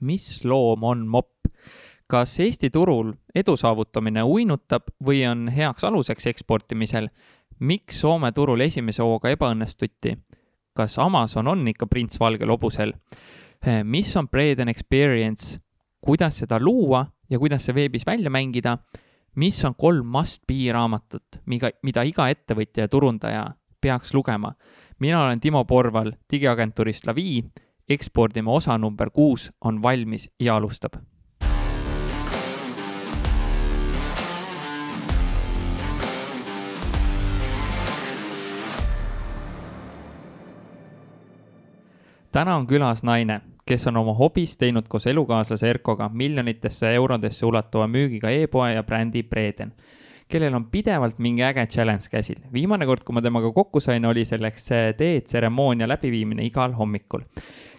mis loom on mopp? kas Eesti turul edu saavutamine uinutab või on heaks aluseks eksportimisel? miks Soome turul esimese hooga ebaõnnestuti? kas Amazon on ikka prints valgel hobusel? mis on Braden Experience? kuidas seda luua ja kuidas see veebis välja mängida? mis on kolm must-be raamatut, mida, mida iga ettevõtja ja turundaja peaks lugema? mina olen Timo Porval digiagentuurist Lavi, ekspordime osa number kuus on valmis ja alustab täna on külas naine, kes on oma hobis teinud koos elukaaslase Erkoga miljonitesse eurodesse ulatuva müügiga e-poe ja brändi Breden, kellel on pidevalt mingi äge challenge käsil. viimane kord, kui ma temaga kokku sain, oli selleks teetseremoonia läbiviimine igal hommikul,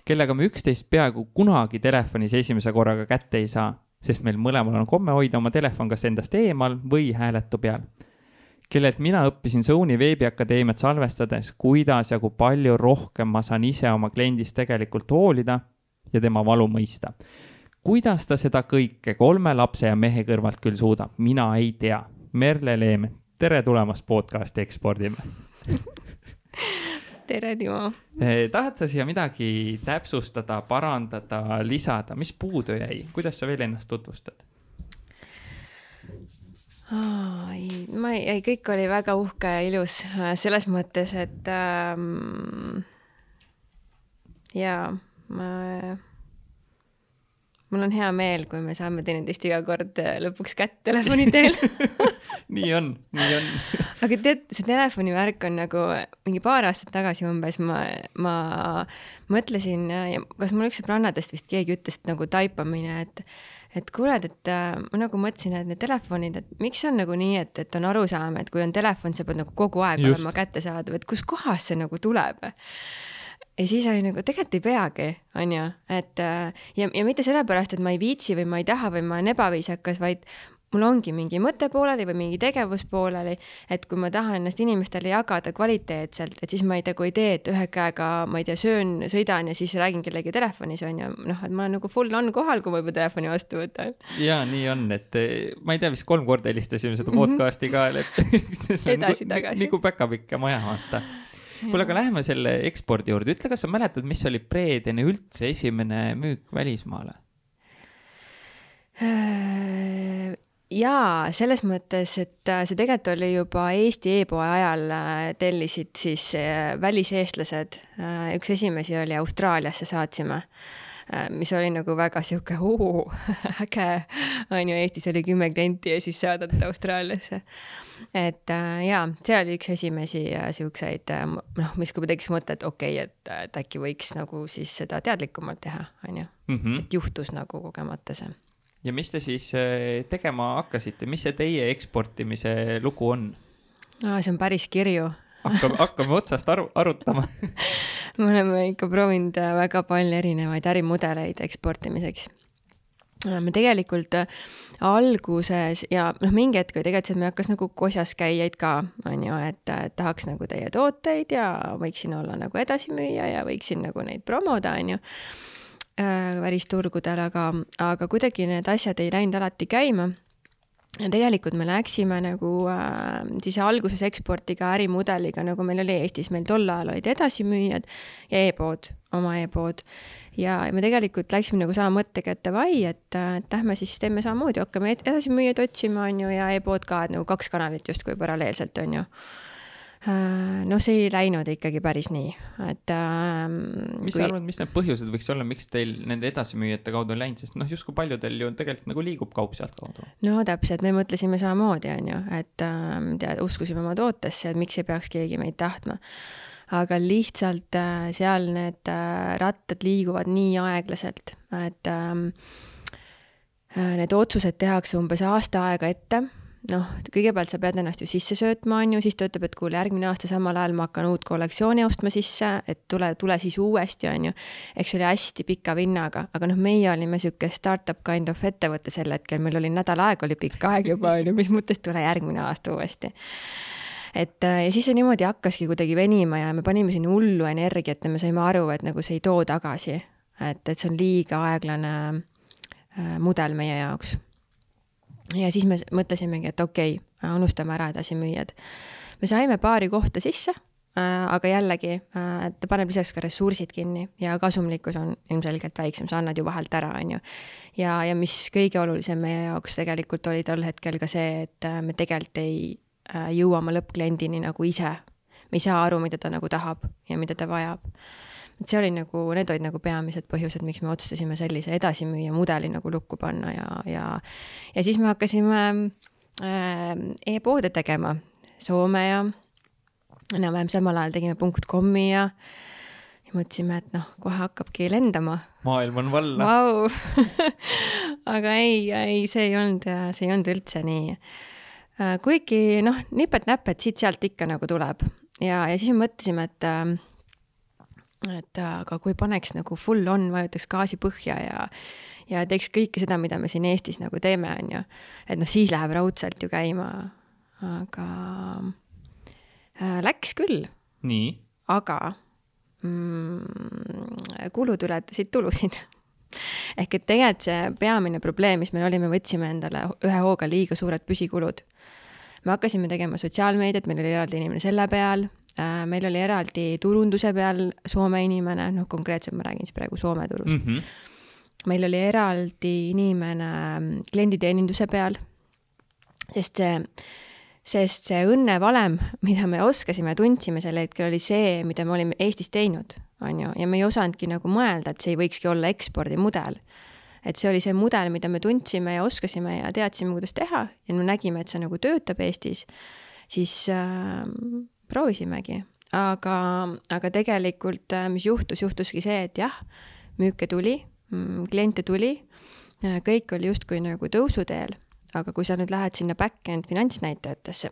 kellega me üksteist peaaegu kunagi telefonis esimese korraga kätte ei saa, sest meil mõlemal on komme hoida oma telefon kas endast eemal või hääletu peal kellelt mina õppisin Sony veebiakadeemiat salvestades, kuidas ja kui palju rohkem ma saan ise oma kliendist tegelikult hoolida ja tema valu mõista. kuidas ta seda kõike kolme lapse ja mehe kõrvalt küll suudab, mina ei tea. Merle Leemet, tere tulemast podcasti Ekspordime tere, Timo. Eh, tahad sa siia midagi täpsustada, parandada, lisada, mis puudu jäi, kuidas sa veel ennast tutvustad? oh,? ei, ma ei, ei, kõik oli väga uhke ja ilus äh, selles mõttes, et ähm, jaa, ma, mul on hea meel, kui me saame teineteist iga kord äh, lõpuks kätt telefoni teel. Nii on, nii on. Aga tead, see telefoni värk on nagu mingi paar aastat tagasi umbes ma, ma mõtlesin, kas mul üks sõbrannadest vist keegi ütles, et nagu taipamine, et et kuule, et äh, ma nagu mõtlesin, et need telefonid, et miks on nagu nii, et, et on arusaam, et kui on telefon, see peab nagu kogu aeg Just. olema kättesaadav, et kuskohast see nagu tuleb ja siis oli nagu tegelikult ei peagi, onju, et äh, ja, ja mitte sellepärast, et ma ei viitsi või ma ei taha või ma olen ebaviisakas, vaid mul ongi mingi mõte pooleli või mingi tegevus pooleli, et kui ma tahan ennast inimestele jagada kvaliteetselt, et siis ma ei nagu ei tee, et ühe käega, ma ei tea, söön, sõidan ja siis räägin kellegi telefonis, on ju, noh, et ma olen nagu full on kohal, kui ma juba telefoni vastu võtan. ja nii on, et eh, ma ei tea, vist kolm korda helistasime seda mhm. podcast'i ka, et edasi-tagasi. nagu päkapikk ja maja, vaata kuule, aga läheme selle ekspordi juurde, ütle, kas sa mäletad, mis oli Preedeni üldse esimene müük välismaale? Äh, jaa, selles mõttes, et äh, see tegelikult oli juba Eesti e-poe ajal äh, tellisid siis äh, väliseestlased, üks esimesi oli Austraaliasse saatsime, mis oli nagu väga sihuke huu, äge, on ju, Eestis oli kümme klienti ja siis saadad Austraaliasse. et jaa, see oli üks esimesi siukseid, noh, mis kui tekkis mõte, et okei okay,, et, et äkki võiks nagu siis seda teadlikumalt teha, on ju, mhm. et juhtus nagu kogemata see ja mis te siis äh, tegema hakkasite, mis see teie eksportimise lugu on no,? see on päris kirju hakkame, hakkame otsast aru, arutama me oleme ikka proovinud äh, väga palju erinevaid ärimudeleid eksportimiseks. Äh, me tegelikult alguses ja noh, mingi hetk oli tegelikult see, et meil hakkas nagu kosjas käijaid ka, on ju, et tahaks nagu teie tooteid ja võiksin olla nagu edasimüüja ja võiksin nagu neid promoda, on ju Äh, välisturgudel, aga, aga kuidagi need asjad ei läinud alati käima. ja tegelikult me läksime nagu äh, siis alguses eksportiga ärimudeliga, nagu meil oli Eestis, meil tol ajal olid edasimüüjad ja e-pood, oma e-pood. ja, me tegelikult läksime nagu sama mõttega, et davai, et, et lähme siis teeme samamoodi, hakkame edasimüüjaid otsima, on ju, ja e-pood ka, et nagu kaks kanalit justkui paralleelselt, on ju Äh, noh, see ei läinud ikkagi päris nii, et ähm,. mis kui... sa arvad, mis need põhjused võiks olla, miks teil nende edasimüüjate kaudu ei läinud, sest noh, justkui paljudel ju tegelikult nagu liigub kaup sealtkaudu. no täpselt, me mõtlesime samamoodi, on ju, et ähm, tead, uskusime oma tootesse, et miks ei peaks keegi meid tahtma aga lihtsalt äh, seal need äh, rattad liiguvad nii aeglaselt, et ähm, äh, need otsused tehakse umbes aasta aega ette noh, kõigepealt sa pead ennast ju sisse söötma, on ju, siis ta ütleb, et kuule, järgmine aasta samal ajal ma hakkan uut kollektsiooni ostma sisse, et tule, tule siis uuesti, on ju. eks see oli hästi pika vinnaga, aga noh, meie olime sihuke startup kind of ettevõte sel hetkel, meil oli nädal aega oli pikk aeg juba, on ju, mis mõttes tule järgmine aasta uuesti et äh, ja siis see niimoodi hakkaski kuidagi venima ja me panime sinna hullu energiat ja me saime aru, et nagu see ei too tagasi et, et see on liiga aeglane äh, mudel meie jaoks. Ja siis me mõtlesimegi, et okei okay,, unustame ära edasimüüjad. me saime paari kohta sisse Äh, aga jällegi, äh, ta paneb lisaks ka ressursid kinni ja kasumlikkus on ilmselgelt väiksem, sa annad ju vahelt ära, on ju. ja, ja mis kõige olulisem meie jaoks tegelikult oli tol hetkel ka see, et äh, me tegelikult ei jõua oma lõppkliendini nagu ise. me ei saa aru, mida ta nagu tahab ja mida ta vajab. Et see oli nagu, need olid nagu peamised põhjused, miks me otsustasime sellise edasimüüja mudeli nagu lukku panna ja, ja, ja siis me hakkasime äh, e-poode tegema Soome ja enam-vähem samal ajal tegime punkt kom'i ja, ja mõtlesime, et noh, kohe hakkabki lendama. maailm on valla wow. aga ei, ei, see ei olnud, see ei olnud üldse nii. Äh, kuigi noh, nipet-näpet siit-sealt ikka nagu tuleb ja, ja siis me mõtlesime, et äh, et aga kui paneks nagu full on, vajutaks gaasi põhja ja ja teeks kõike seda, mida me siin Eestis nagu teeme, on ju. et noh, siis läheb raudselt ju käima. aga Äh, läks küll. nii? aga mm, kulud ületasid tulusid ehk et tegelikult see peamine probleem, mis meil oli, me võtsime endale ühe hooga liiga suured püsikulud. me hakkasime tegema sotsiaalmeediat, meil oli eraldi inimene selle peal, äh, meil oli eraldi turunduse peal Soome inimene, noh, konkreetselt ma räägin siis praegu Soome turust mm. -hmm. meil oli eraldi inimene klienditeeninduse peal, sest see sest see õnnevalem, mida me oskasime, tundsime sel hetkel, oli see, mida me olime Eestis teinud, on ju, ja me ei osanudki nagu mõelda, et see võikski olla ekspordimudel. et see oli see mudel, mida me tundsime ja oskasime ja teadsime, kuidas teha ja me nägime, et see nagu töötab Eestis, siis äh, proovisimegi. aga, aga tegelikult, äh, mis juhtus, juhtuski see, et jah, müüke tuli, mm, kliente tuli, äh, kõik oli justkui nagu tõusuteel aga kui sa nüüd lähed sinna back-end finantsnäitajatesse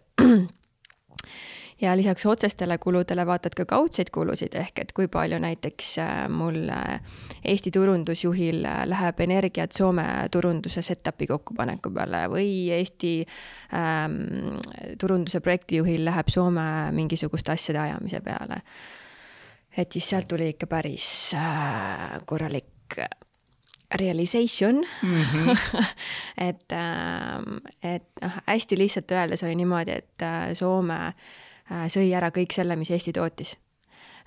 ja lisaks otsestele kuludele vaatad ka kaudseid kulusid, ehk et kui palju näiteks äh, mul äh, Eesti turundusjuhil äh, läheb energiat Soome turunduse setup'i kokkupaneku peale või Eesti ähm, turunduse projektijuhil läheb Soome mingisuguste asjade ajamise peale. et siis sealt tuli ikka päris äh, korralik realization mm. -hmm. et, ähm, et noh, hästi lihtsalt öeldes oli niimoodi, et Soome äh, sõi ära kõik selle, mis Eesti tootis.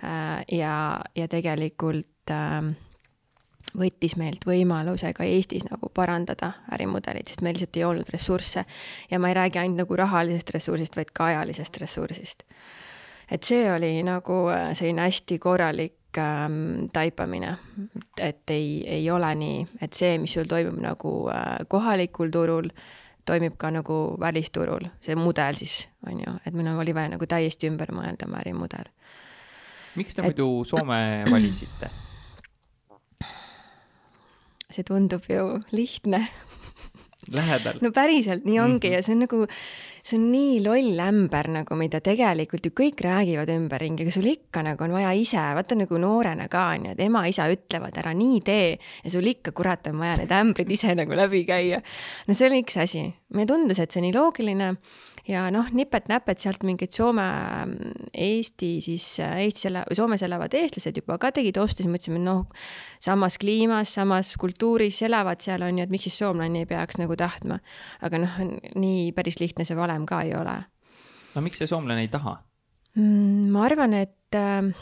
Äh, ja, ja tegelikult ähm, võttis meilt võimaluse ka Eestis nagu parandada ärimudelit, sest meil lihtsalt ei olnud ressursse. ja ma ei räägi ainult nagu rahalisest ressursist, vaid ka ajalisest ressursist. et see oli nagu selline hästi korralik ähm, taipamine, et ei, ei ole nii, et see, mis sul toimub nagu äh, kohalikul turul, toimib ka nagu välisturul, see mudel siis, on ju, et meil oli vaja nagu täiesti ümber mõelda oma ärimudel. miks te et... muidu Soome valisite? see tundub ju lihtne lähedal. no päriselt nii ongi mm -hmm. ja see on nagu see on nii loll ämber nagu, mida tegelikult ju kõik räägivad ümberringi, aga sul ikka nagu on vaja ise, vaata nagu noorena ka on ju, et ema-isa ütlevad ära nii tee. Ja sul ikka kurat on vaja need ämbrid ise nagu läbi käia. no see oli üks asi, mulle tundus, et see nii loogiline ja noh, nipet-näpet sealt mingid Soome, Eesti siis, Eestis ela-, Soomes elavad eestlased juba ka tegid oste, siis mõtlesime, et noh, samas kliimas, samas kultuuris elavad seal, on ju, et miks siis soomlane ei peaks nagu tahtma. aga noh, nii päris lihtne see valem ka ei ole. no miks see soomlane ei taha mm,? ma arvan, et äh,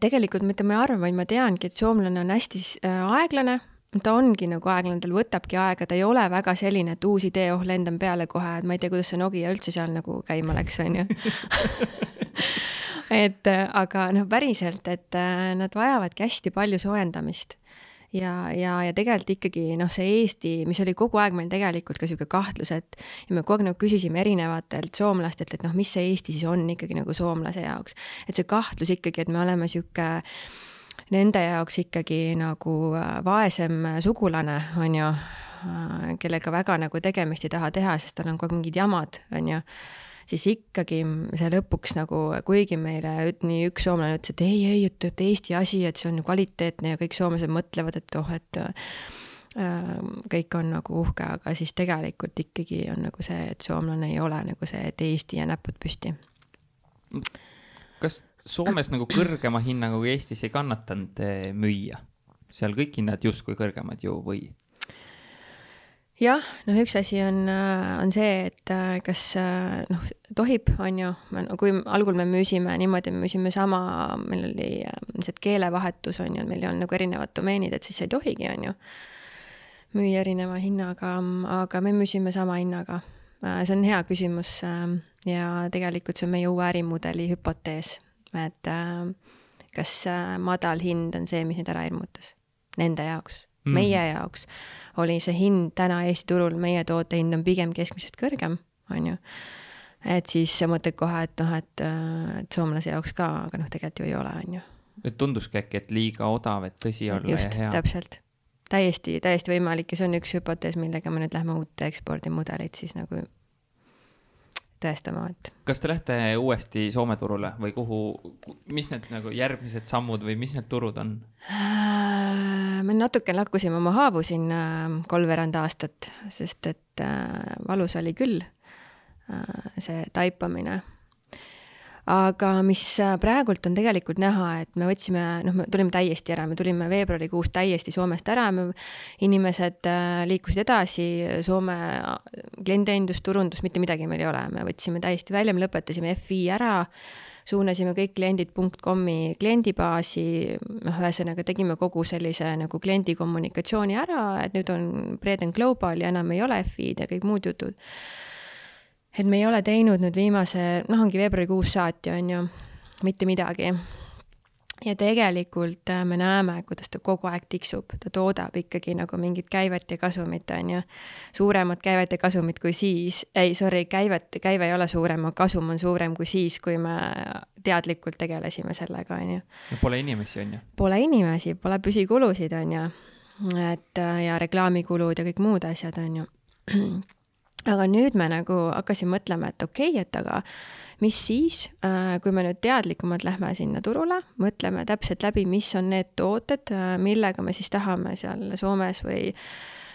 tegelikult mitte ma ei arva, vaid ma teangi, et soomlane on hästi äh, aeglane ta ongi nagu aeglane, tal võtabki aega, ta ei ole väga selline, et uus idee, oh lendan peale kohe, et ma ei tea, kuidas see Nokia üldse seal nagu käima läks, on ju et aga noh, päriselt, et äh, nad vajavadki hästi palju soojendamist. ja, ja, ja tegelikult ikkagi noh, see Eesti, mis oli kogu aeg meil tegelikult ka niisugune kahtlus, et ja me kogu aeg nagu küsisime erinevatelt soomlastelt, et noh, mis see Eesti siis on ikkagi nagu soomlase jaoks. et see kahtlus ikkagi, et me oleme niisugune nende jaoks ikkagi nagu äh, vaesem sugulane, on ju, äh, kellega väga nagu tegemist ei taha teha, sest tal on kogu aeg mingid jamad, on ju siis ikkagi see lõpuks nagu, kuigi meile nii üks soomlane ütles, et ei, ei, et, et Eesti asi, et see on ju kvaliteetne ja kõik soomlased mõtlevad, et oh, et äh, kõik on nagu uhke, aga siis tegelikult ikkagi on nagu see, et soomlane ei ole nagu see, et Eesti ja näpud püsti. Kas Soomes nagu kõrgema hinnaga kui Eestis ei kannatanud eh, müüa? seal kõik hinnad justkui kõrgemad ju või? jah, noh, üks asi on, on see, et kas noh, tohib, on ju, kui algul me müüsime niimoodi, me müüsime sama, meil oli lihtsalt keelevahetus, on ju, meil ei olnud nagu erinevad domeenid, et siis ei tohigi, on ju, müüa erineva hinnaga, aga me müüsime sama hinnaga. see on hea küsimus ja tegelikult see on meie uue ärimudeli hüpotees, et kas madal hind on see, mis neid ära hirmutas nende jaoks mm., meie jaoks oli see hind täna Eesti turul, meie toote hind on pigem keskmisest kõrgem, on ju. et siis sa mõtled kohe, et noh, et, et soomlase jaoks ka, aga noh, tegelikult ju ei ole, on ju. et tunduski äkki, et liiga odav, et tõsi olla Just, ja hea. täpselt, täiesti, täiesti võimalik ja see on üks hüpotees, millega me nüüd lähme uut ekspordimudelit siis nagu tõestama, et. kas te lähete uuesti Soome turule või kuhu, mis need nagu järgmised sammud või mis need turud on? Äh, me natuke lakkusime oma haavu siin äh, kolmveerand aastat, sest et äh, valus oli küll see taipamine aga mis äh, praegult on tegelikult näha, et me võtsime, noh, me tulime täiesti ära, me tulime veebruarikuus täiesti Soomest ära, me, inimesed äh, liikusid edasi, Soome äh, klienditeenindus, turundus, mitte midagi meil ei ole, me võtsime täiesti välja, me lõpetasime FI ära, suunasime kõik kliendid .com-i kliendibaasi, noh, ühesõnaga tegime kogu sellise nagu kliendi kommunikatsiooni ära, et nüüd on Breden Global ja enam ei ole FI-d ja kõik muud jutud et me ei ole teinud nüüd viimase, noh, ongi veebruarikuust saati, on ju, mitte midagi. ja tegelikult äh, me näeme, kuidas ta kogu aeg tiksub, ta toodab ikkagi nagu mingit käivet ja kasumit, on ju. suuremat käivet ja kasumit kui siis, ei, sorry, käivet, käive ei ole suurem, aga kasum on suurem kui siis, kui me teadlikult tegelesime sellega, on ju. Pole inimesi, on ju? Pole inimesi, pole püsikulusid, on ju. et äh, ja reklaamikulud ja kõik muud asjad, on ju aga nüüd me nagu hakkasime mõtlema, et okei okay,, et aga mis siis, äh, kui me nüüd teadlikumalt lähme sinna turule, mõtleme täpselt läbi, mis on need tooted, äh, millega me siis tahame seal Soomes või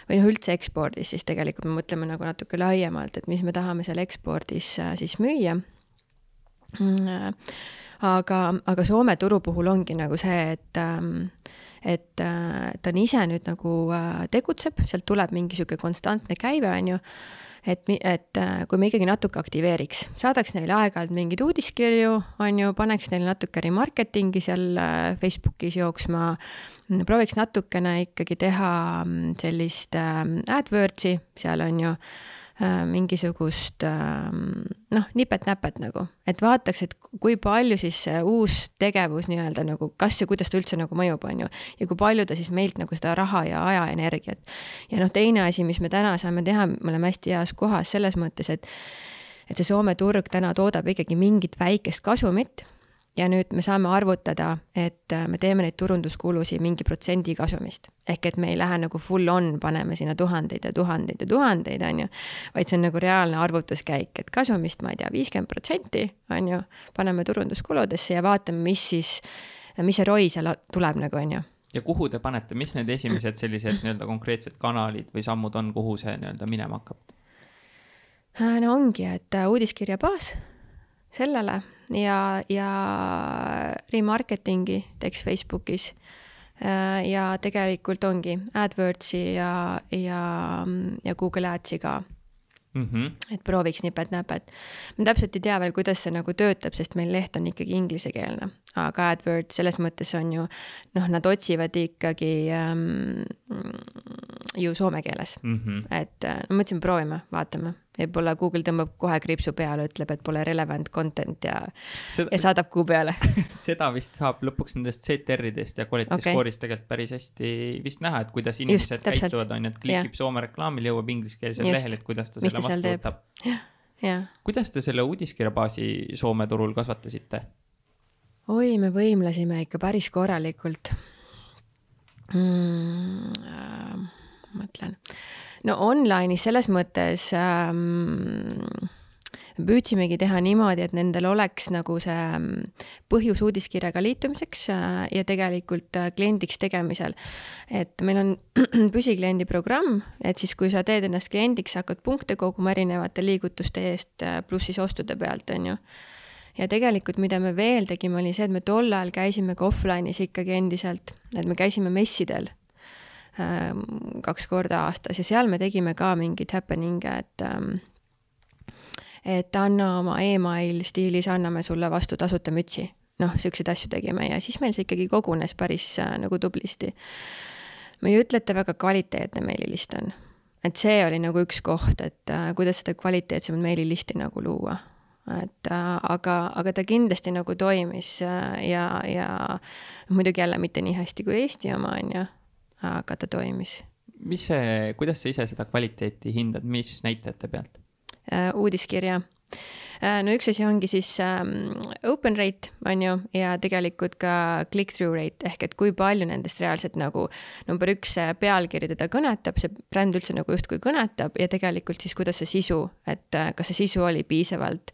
või noh, üldse ekspordis, siis tegelikult me mõtleme nagu natuke laiemalt, et mis me tahame seal ekspordis äh, siis müüa. Mm, aga, aga Soome turu puhul ongi nagu see, et ähm, et ta on ise nüüd nagu tegutseb, sealt tuleb mingi sihuke konstantne käive, on ju et, et äh, kui me ikkagi natuke aktiveeriks, saadaks neile aeg-ajalt mingeid uudiskirju, on ju, paneks neile natuke remarketingi seal äh, Facebookis jooksma, prooviks natukene ikkagi teha mm, sellist äh, AdWords'i seal on ju mingisugust ähm, noh, nipet-näpet nagu, et vaataks, et kui palju siis see uus tegevus nii-öelda nagu, kas ja kuidas ta üldse nagu mõjub, on ju. ja kui palju ta siis meilt nagu seda raha ja aja, energiat. ja noh, teine asi, mis me täna saame teha, me oleme hästi heas kohas selles mõttes, et et see Soome turg täna toodab ikkagi mingit väikest kasumit ja nüüd me saame arvutada, et äh, me teeme neid turunduskulusid mingi protsendi kasumist. ehk et me ei lähe nagu full on, paneme sinna tuhandeid ja tuhandeid ja tuhandeid, on ju, vaid see on nagu reaalne arvutuskäik, et kasumist, ma ei tea, viiskümmend protsenti, on ju, paneme turunduskuludesse ja vaatame, mis siis, mis see ROI seal tuleb nagu, on ju ja kuhu te panete, mis need esimesed sellised nii-öelda konkreetsed kanalid või sammud on, kuhu see nii-öelda minema hakkab? Äh, no ongi, et äh, uudiskirja baas sellele ja, ja remarketingi teeks Facebookis. Äh, ja tegelikult ongi AdWordsi ja, ja, ja Google Adsi ka mm. -hmm. et prooviks nipet-näpet. ma täpselt ei tea veel, kuidas see nagu töötab, sest meil leht on ikkagi inglisekeelne, aga AdWords selles mõttes on ju noh, nad otsivad ikkagi ähm, ju soome keeles mm. -hmm. et äh, no mõtlesime, proovime, vaatame võib-olla Google tõmbab kohe kriipsu peale, ütleb, et pole relevant content ja ja saadab kuu peale seda vist saab lõpuks nendest CTR-idest ja quality okay. score'ist tegelikult päris hästi vist näha, et kuidas inimesed Just, käituvad, on ju, et klikib Soome reklaamil, jõuab ingliskeelsele lehele, et kuidas ta selle vastu võtab. kuidas te selle uudiskirja baasi Soome turul kasvatasite? oi, me võimlesime ikka päris korralikult mm,. Äh, mõtlen no online'is selles mõttes ähm, püüdsimegi teha niimoodi, et nendel oleks nagu see ähm, põhjus uudiskirjaga liitumiseks äh, ja tegelikult äh, kliendiks tegemisel. et meil on püsikliendi programm, et siis, kui sa teed ennast kliendiks, hakkad punkte koguma erinevate liigutuste eest, äh, pluss siis ostude pealt, on ju. Ja tegelikult, mida me veel tegime, oli see, et me tol ajal käisime ka offline'is ikkagi endiselt, et me käisime messidel kaks korda aastas ja seal me tegime ka mingeid happening'e, et ähm, et anna oma email stiilis, anname sulle vastu tasuta mütsi. noh, siukseid asju tegime ja siis meil see ikkagi kogunes päris äh, nagu tublisti. ma ei ütle, et ta väga kvaliteetne meililist on. et see oli nagu üks koht, et äh, kuidas seda kvaliteetsemat meililisti nagu luua et äh, aga, aga ta kindlasti nagu toimis äh, ja, ja muidugi jälle mitte nii hästi kui Eesti oma, on ju, aga ta toimis. mis see, kuidas sa ise seda kvaliteeti hindad, mis näitajate pealt? Äh, uudiskirja Äh, no üks asi ongi siis ähm, open rate, on ju, ja tegelikult ka click-through rate ehk et kui palju nendest reaalselt nagu number üks, see pealkiri teda kõnetab, see bränd üldse nagu justkui kõnetab ja tegelikult siis kuidas see sisu, et äh, kas see sisu oli piisavalt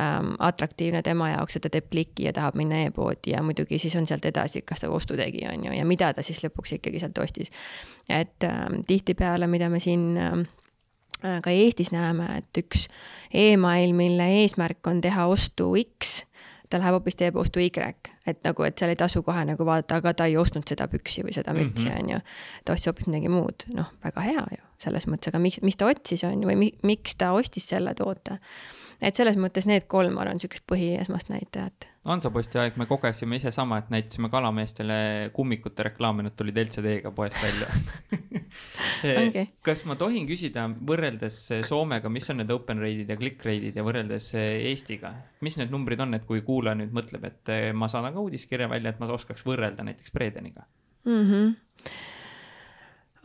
ähm, atraktiivne tema jaoks, et ta teeb kliki ja tahab minna e-poodi ja muidugi siis on sealt edasi, kas ta ostu tegi, on ju, ja mida ta siis lõpuks ikkagi sealt ostis. et ähm, tihtipeale, mida me siin ähm, Äh, ka Eestis näeme, et üks email, mille eesmärk on teha ostu X, ta läheb hoopis teeb ostu Y, et nagu, et seal ei tasu kohe nagu vaadata, aga ta ei ostnud seda püksi või seda mütsi, mhm. on ju. ta ostis hoopis midagi muud, noh, väga hea ju selles mõttes, aga miks, mis ta otsis, on ju, või mi, miks ta ostis selle toote et selles mõttes need kolm, ma arvan, niisugust põhiesmast näitajat. Hansaposti aeg me kogesime ise sama, et näitasime kalameestele kummikute reklaami, nad tulid LCD-ga poest välja okay. kas ma tohin küsida, võrreldes Soomega, mis on need open rate'id ja click rate'id ja võrreldes Eestiga, mis need numbrid on, et kui kuulaja nüüd mõtleb, et ma saadan ka uudiskirja välja, et ma oskaks võrrelda näiteks Predeniga mm? -hmm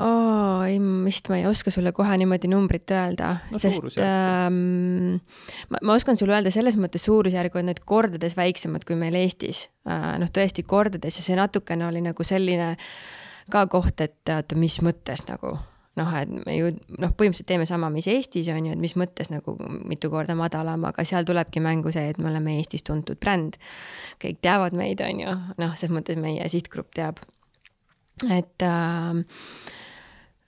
oo, ei, vist ma ei oska sulle kohe niimoodi numbrit öelda no,, sest ähm, ma, ma oskan sulle öelda selles mõttes suurusjärgu, et need kordades väiksemad kui meil Eestis äh,. noh, tõesti kordades ja see natukene oli nagu selline ka koht, et oota, mis mõttes nagu noh, et me ju noh, põhimõtteliselt teeme sama, mis Eestis on ju, et mis mõttes nagu mitu korda madalam, aga seal tulebki mängu see, et me oleme Eestis tuntud bränd. kõik teavad meid, on ju, noh, selles mõttes meie sihtgrupp teab. et äh,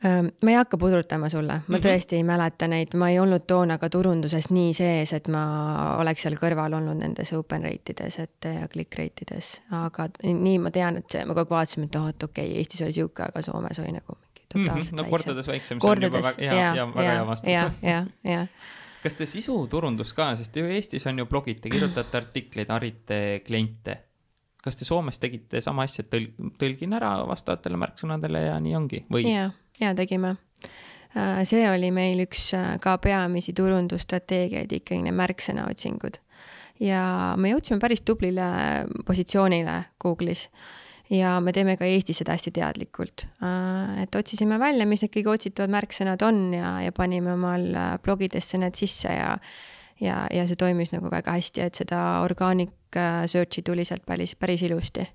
ma ei hakka pudrutama sulle, ma mm -hmm. tõesti ei mäleta neid, ma ei olnud toona ka turunduses nii sees, et ma oleks seal kõrval olnud nendes open rate ides, et ja click rate ides, aga nii ma tean, et ma kogu aeg vaatasin, et oh, et okei okay,, Eestis oli sihuke, aga Soomes oli nagu mingi totaalselt mm -hmm. no kordades väiksem, see kordades, on juba väga hea, ja, väga hea vastus. ja, ja, ja kas te sisuturundust ka, sest ju Eestis on ju blogid, te kirjutate artikleid, harite kliente. kas te Soomes tegite sama asja, et tõlg-, tõlgin ära vastavatele märksõnadele ja nii ongi või? jaa ja tegime. Äh, see oli meil üks äh, ka peamisi turundusstrateegiaid, ikkagi märksõnaotsingud. ja me jõudsime päris tublile positsioonile Google'is ja me teeme ka Eestis seda hästi teadlikult. Äh, et otsisime välja, mis need kõige otsitavad märksõnad on ja, ja panime omal blogidesse need sisse ja ja, ja see toimis nagu väga hästi, et seda organic search'i tuli sealt päris, päris ilusti.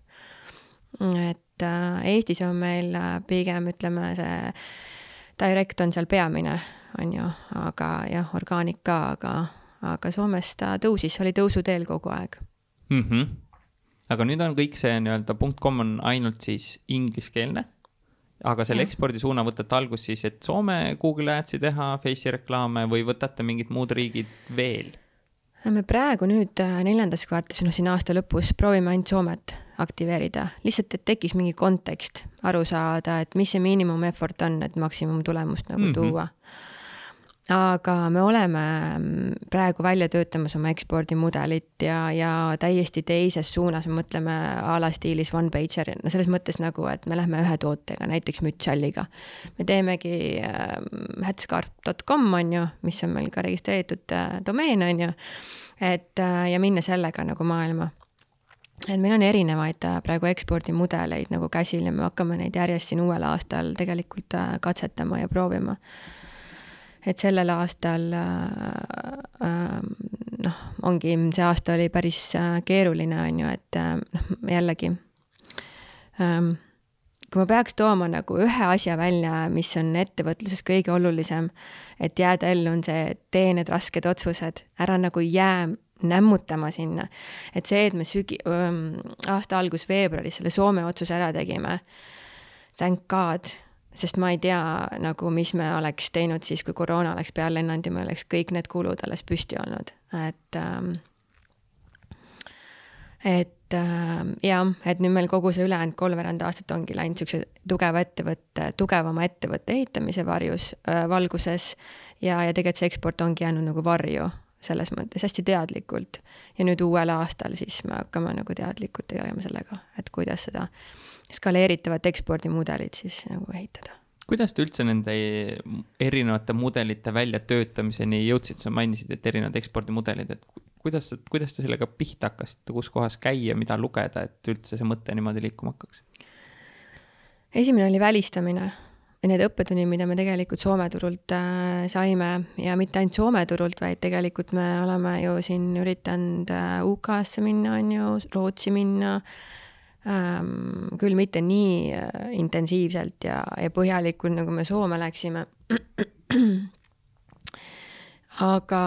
Et äh, Eestis on meil äh, pigem ütleme, see direct on seal peamine, on ju, aga jah, orgaanik ka, aga, aga Soomes ta tõusis, oli tõusuteel kogu aeg mm. -hmm. aga nüüd on kõik see nii-öelda .com on ainult siis ingliskeelne, aga selle ekspordisuuna võtate algust siis, et Soome Google Adsi teha, Face'i reklaame või võtate mingid muud riigid veel? me praegu nüüd äh, neljandas kvartalis, noh siin aasta lõpus proovime ainult Soomet aktiveerida, lihtsalt, et tekiks mingi kontekst, aru saada, et mis see miinimum effort on, et maksimumtulemust nagu mm -hmm. tuua. Aga me oleme mm, praegu välja töötamas oma ekspordimudelit ja, ja täiesti teises suunas, me mõtleme a la stiilis one pager, no selles mõttes nagu, et me lähme ühe tootega, näiteks mütsalliga. me teemegi äh, headscarf.com on ju, mis on meil ka registreeritud äh, domeen on ju, et äh, ja minna sellega nagu maailma et meil on erinevaid äh, praegu ekspordimudeleid nagu käsil ja me hakkame neid järjest siin uuel aastal tegelikult äh, katsetama ja proovima. Et sellel aastal äh, noh, ongi, see aasta oli päris keeruline, on ju, et noh, jällegi ähm, kui ma peaks tooma nagu ühe asja välja, mis on ettevõtluses kõige olulisem, et jääda ellu, on see, tee need rasked otsused, ära nagu jää nämmutama sinna. et see, et me sügi-, aasta algus veebruaris selle Soome otsuse ära tegime, thank god sest ma ei tea nagu, mis me oleks teinud siis, kui koroona oleks peale lennanud ja meil oleks kõik need kulud alles püsti olnud, et ähm, et äh, jah, et nüüd meil kogu see ülejäänud kolmveerand aastat ongi läinud siukse tugeva ettevõtte, tugevama ettevõtte ehitamise varjus äh,, valguses ja, ja tegelikult see eksport ongi jäänud nagu varju selles mõttes hästi teadlikult. ja nüüd uuel aastal siis me hakkame nagu teadlikult tegelema sellega, et kuidas seda skaleeritavat ekspordimudelit siis nagu ehitada. Kuidas te üldse nende erinevate mudelite väljatöötamiseni jõudsite, sa mainisid, et erinevad ekspordimudelid, et kuidas, kuidas te sellega pihta hakkasite, kus kohas käia, mida lugeda, et üldse see mõte niimoodi liikuma hakkaks? esimene oli välistamine need õppetunnid, mida me tegelikult Soome turult äh, saime ja mitte ainult Soome turult, vaid tegelikult me oleme ju siin üritanud äh, UK-sse minna, on ju, Rootsi minna äh,, ähm, küll mitte nii äh, intensiivselt ja, ja põhjalikult, nagu me Soome läksime. aga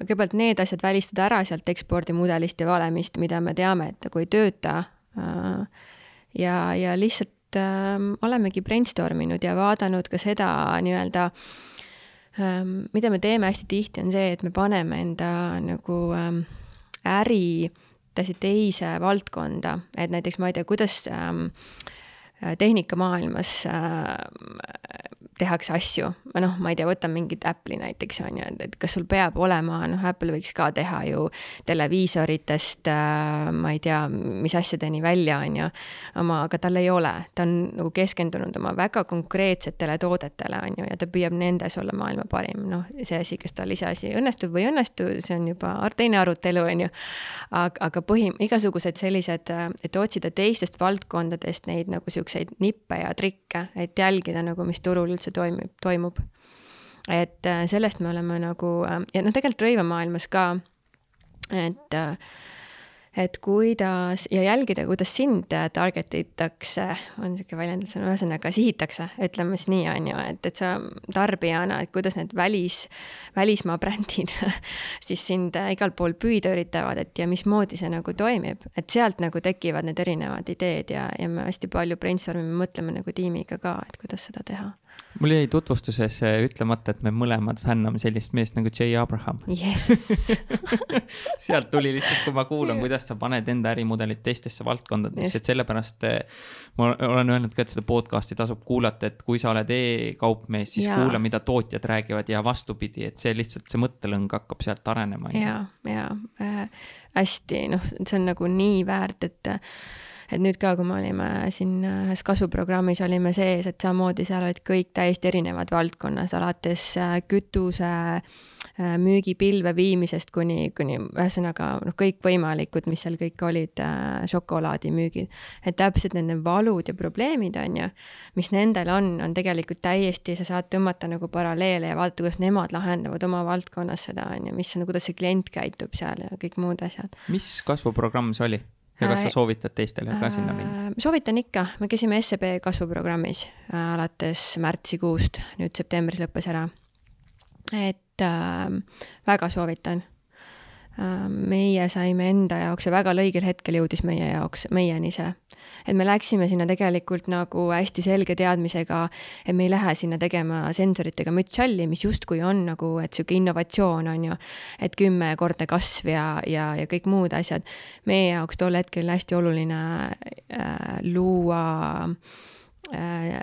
kõigepealt need asjad välistada ära sealt ekspordimudelist ja valemist, mida me teame, et nagu ei tööta äh,. ja, ja lihtsalt äh, olemegi brainstorm inud ja vaadanud ka seda nii-öelda ähm, mida me teeme hästi tihti, on see, et me paneme enda nagu ähm, äri äh, teise valdkonda, et näiteks ma ei tea, kuidas ähm, tehnikamaailmas äh, tehakse asju, noh, ma ei tea, võtame mingit Apple'i näiteks on ju, et kas sul peab olema, noh, Apple võiks ka teha ju televiisoritest äh,, ma ei tea, mis asjadeni välja, on ju, oma, aga tal ei ole, ta on nagu keskendunud oma väga konkreetsetele toodetele, on ju, ja ta püüab nendes olla maailma parim, noh, see asi, kas tal iseasi õnnestub või ei õnnestu, see on juba teine arutelu, on ju. aga, aga põhi, igasugused sellised, et otsida teistest valdkondadest neid nagu siukseid nippe ja trikke, et jälgida nagu, mis turul üldse toimib, toimub. et äh, sellest me oleme nagu äh, ja noh, tegelikult rõivamaailmas ka, et äh, et kuidas ja jälgida, kuidas sind target itakse, on niisugune väljendus, ühesõnaga sihitakse, ütleme siis nii, on ju, et, et sa tarbijana, et kuidas need välis, välismaa brändid siis sind igal pool püüda üritavad, et ja mismoodi see nagu toimib, et sealt nagu tekivad need erinevad ideed ja, ja me hästi palju brainstorm ime, mõtleme nagu tiimiga ka, et kuidas seda teha mul jäi tutvustuses äh, ütlemata, et me mõlemad fänname sellist meest nagu Jay Abraham yes. sealt tuli lihtsalt, kui ma kuulan, kuidas sa paned enda ärimudelit teistesse valdkondadesse, et sellepärast äh, ma olen öelnud ka, et seda podcast'i tasub kuulata, et kui sa oled e-kaupmees, siis ja. kuula, mida tootjad räägivad ja vastupidi, et see lihtsalt, see mõttelõng hakkab sealt arenema. ja, ja äh, hästi, noh, see on nagu nii väärt, et et nüüd ka, kui me olime siin ühes kasvuprogrammis olime sees, et samamoodi seal olid kõik täiesti erinevad valdkonnas, alates äh, kütuse äh, müügipilve viimisest kuni, kuni ühesõnaga noh, kõikvõimalikud, mis seal kõik olid, äh, šokolaadimüügid. et täpselt nende valud ja probleemid, on ju, mis nendel on, on tegelikult täiesti, sa saad tõmmata nagu paralleele ja vaadata, kuidas nemad lahendavad oma valdkonnas seda, on ju, mis on, kuidas see klient käitub seal ja kõik muud asjad. mis kasvuprogramm see oli? Ja kas sa äh, soovitad teistele ka sinna minna? Äh, soovitan ikka, me käisime SEB kasvuprogrammis äh, alates märtsikuust, nüüd septembris lõppes ära. et äh, väga soovitan meie saime enda jaoks ja väga õigel hetkel jõudis meie jaoks, meieni see. et me läksime sinna tegelikult nagu hästi selge teadmisega, et me ei lähe sinna tegema sensoritega müts halli, mis justkui on nagu, et sihuke innovatsioon on ju, et kümnekordne kasv ja, ja, ja kõik muud asjad. meie jaoks tol hetkel oli hästi oluline äh, luua äh,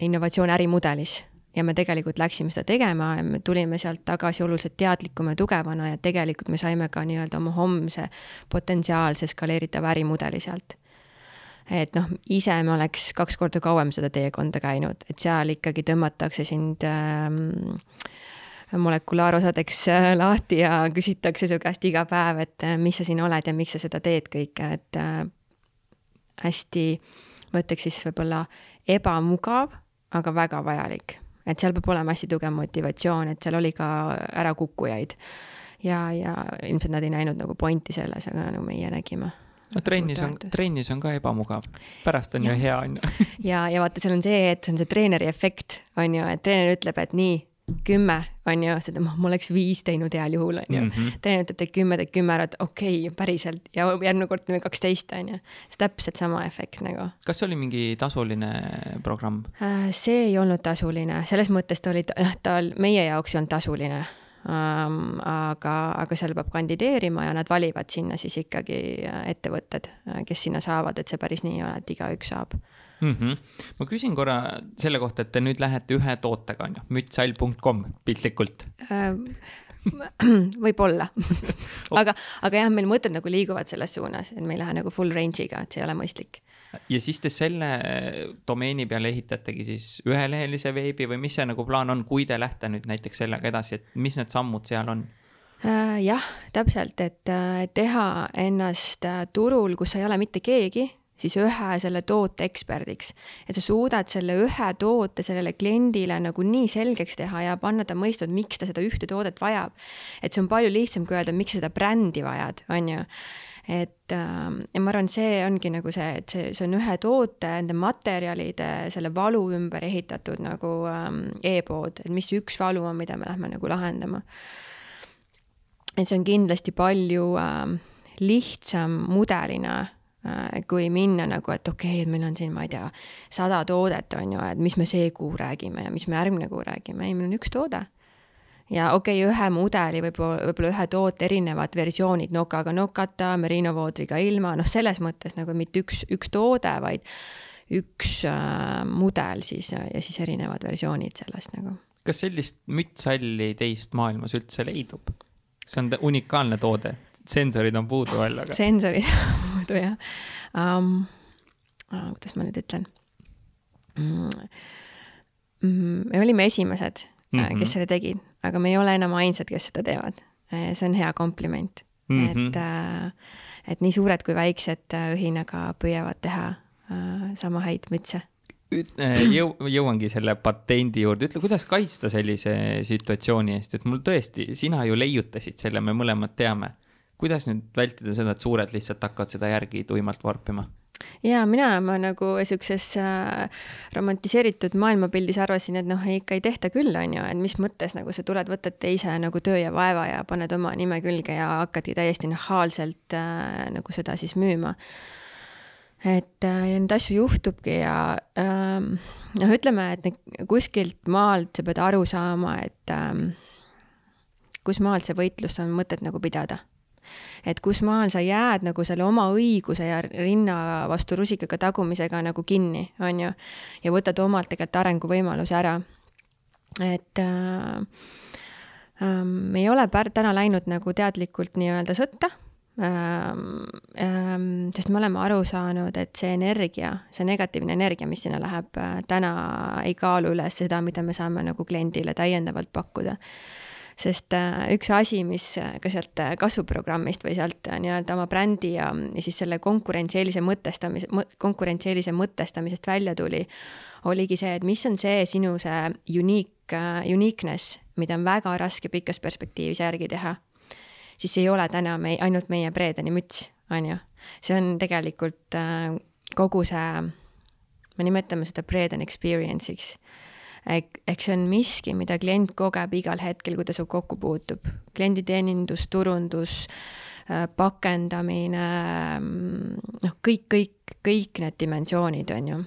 innovatsioon ärimudelis ja me tegelikult läksime seda tegema ja me tulime sealt tagasi oluliselt teadlikuma ja tugevana ja tegelikult me saime ka nii-öelda oma homse potentsiaalse skaleeritava ärimudeli sealt. et noh, ise me oleks kaks korda kauem seda teekonda käinud, et seal ikkagi tõmmatakse sind ähm, molekulaarosadeks äh, lahti ja küsitakse su käest iga päev, et äh, mis sa siin oled ja miks sa seda teed kõike, et äh, hästi, ma ütleks siis võib-olla ebamugav, aga väga vajalik et seal peab olema hästi tugev motivatsioon, et seal oli ka ärakukkujaid. ja, ja ilmselt nad ei näinud nagu pointi selles, aga nagu meie nägime no trennis on, trennis on ka ebamugav, pärast on ja. ju hea, on ju. ja, ja vaata, seal on see, et see on see treeneri efekt, on ju, et treener ütleb, et nii, kümme, on ju, seda ma, ma oleks viis teinud heal juhul, on ju mm -hmm.. treener ütleb, teed kümme, teed kümme ära, et okei okay,, päriselt ja järgmine kord teeme kaksteist, on ju. see täpselt sama efekt nagu. kas see oli mingi tasuline programm? Äh, see ei olnud tasuline, selles mõttes ta oli, noh, ta meie jaoks ei olnud tasuline ähm,. aga, aga seal peab kandideerima ja nad valivad sinna siis ikkagi äh, ettevõtted, äh, kes sinna saavad, et see päris nii ei ole, et igaüks saab mm. -hmm. ma küsin korra selle kohta, et te nüüd lähete ühe tootega, on ju, mütshall.com piltlikult äh, võib-olla aga, aga jah, meil mõtted nagu liiguvad selles suunas, et me ei lähe nagu full range'iga, et see ei ole mõistlik ja siis te selle domeeni peale ehitategi siis ühelehelise veebi või mis see nagu plaan on, kui te lähete nüüd näiteks sellega edasi, et mis need sammud seal on? Äh, jah, täpselt, et teha ennast äh, turul, kus ei ole mitte keegi, siis ühe selle toote eksperdiks. et sa suudad selle ühe toote sellele kliendile nagu nii selgeks teha ja panna ta mõistma, et miks ta seda ühte toodet vajab. et see on palju lihtsam kui öelda, miks sa seda brändi vajad, on ju et äh, ja ma arvan, see ongi nagu see, et see, see on ühe toote, nende materjalide, selle valu ümber ehitatud nagu ähm, e-pood, et mis üks valu on, mida me lähme nagu lahendama. et see on kindlasti palju äh, lihtsam mudelina kui minna nagu, et okei okay,, et meil on siin, ma ei tea, sada toodet on ju, et mis me see kuu räägime ja mis me järgmine kuu räägime, ei, meil on üks toode ja okei okay,, ühe mudeli võib-olla, võib-olla ühe toote erinevad versioonid, nokaga nokata, merino voodriga ilma, noh, selles mõttes nagu mitte üks, üks toode, vaid üks äh, mudel siis ja siis erinevad versioonid sellest nagu. kas sellist mütshalli teist maailmas üldse leidub? see on unikaalne toode, sensorid on puudu veel, aga. sensorid on puudu jah um,. kuidas ma nüüd ütlen mm,? Me olime esimesed mm, -hmm. kes selle tegid aga me ei ole enam ainsad, kes seda teevad. Äh, see on hea kompliment mm, -hmm. et, äh, et nii suured kui väiksed õhinaga püüavad teha sama häid mütse jõu-, jõuangi selle patendi juurde, ütle, kuidas kaitsta sellise situatsiooni eest, et mul tõesti, sina ju leiutasid selle, me mõlemad teame. Kuidas nüüd vältida seda, et suured lihtsalt hakkavad seda järgi tuimalt varpima? ja mina, ma nagu siukses äh, romantiseeritud maailmapildis arvasin, et noh, ikka ei tehta küll, on ju, et mis mõttes nagu sa tuled, võtad teise nagu töö ja vaeva ja paned oma nime külge ja hakkadki täiesti nahaalselt äh, nagu seda siis müüma. et äh, ja neid asju juhtubki ja äh, noh, ütleme, et kuskilt maalt sa pead aru saama, et äh, kus maalt see võitlust on mõtet nagu pidada et kus maal sa jääd nagu selle oma õiguse ja rinna vastu rusikaga tagumisega nagu kinni, on ju, ja võtad omalt tegelikult arenguvõimaluse ära. et äh, äh, me ei ole pär-, täna läinud nagu teadlikult nii-öelda sõtta. Ähm,, ähm, sest me oleme aru saanud, et see energia, see negatiivne energia, mis sinna läheb äh,, täna ei kaalu üles seda, mida me saame nagu kliendile täiendavalt pakkuda sest äh, üks asi, mis äh, ka sealt äh, kasvuprogrammist või sealt nii-öelda oma brändi ja, siis selle konkurentsieelise mõtestamise, konkurentsieelise mõtestamisest välja tuli, oligi see, et mis on see sinu see unique, uniqueness, mida on väga raske pikas perspektiivis järgi teha. siis ei ole täna me, ainult meie Bredeni müts, on ju. see on tegelikult kogu see, me nimetame seda Breden experience'iks ehk see on miski, mida klient kogeb igal hetkel, kui ta sinuga kokku puutub. klienditeenindus, turundus, äh, pakendamine, mm, noh, kõik, kõik, kõik need dimensioonid, on ju.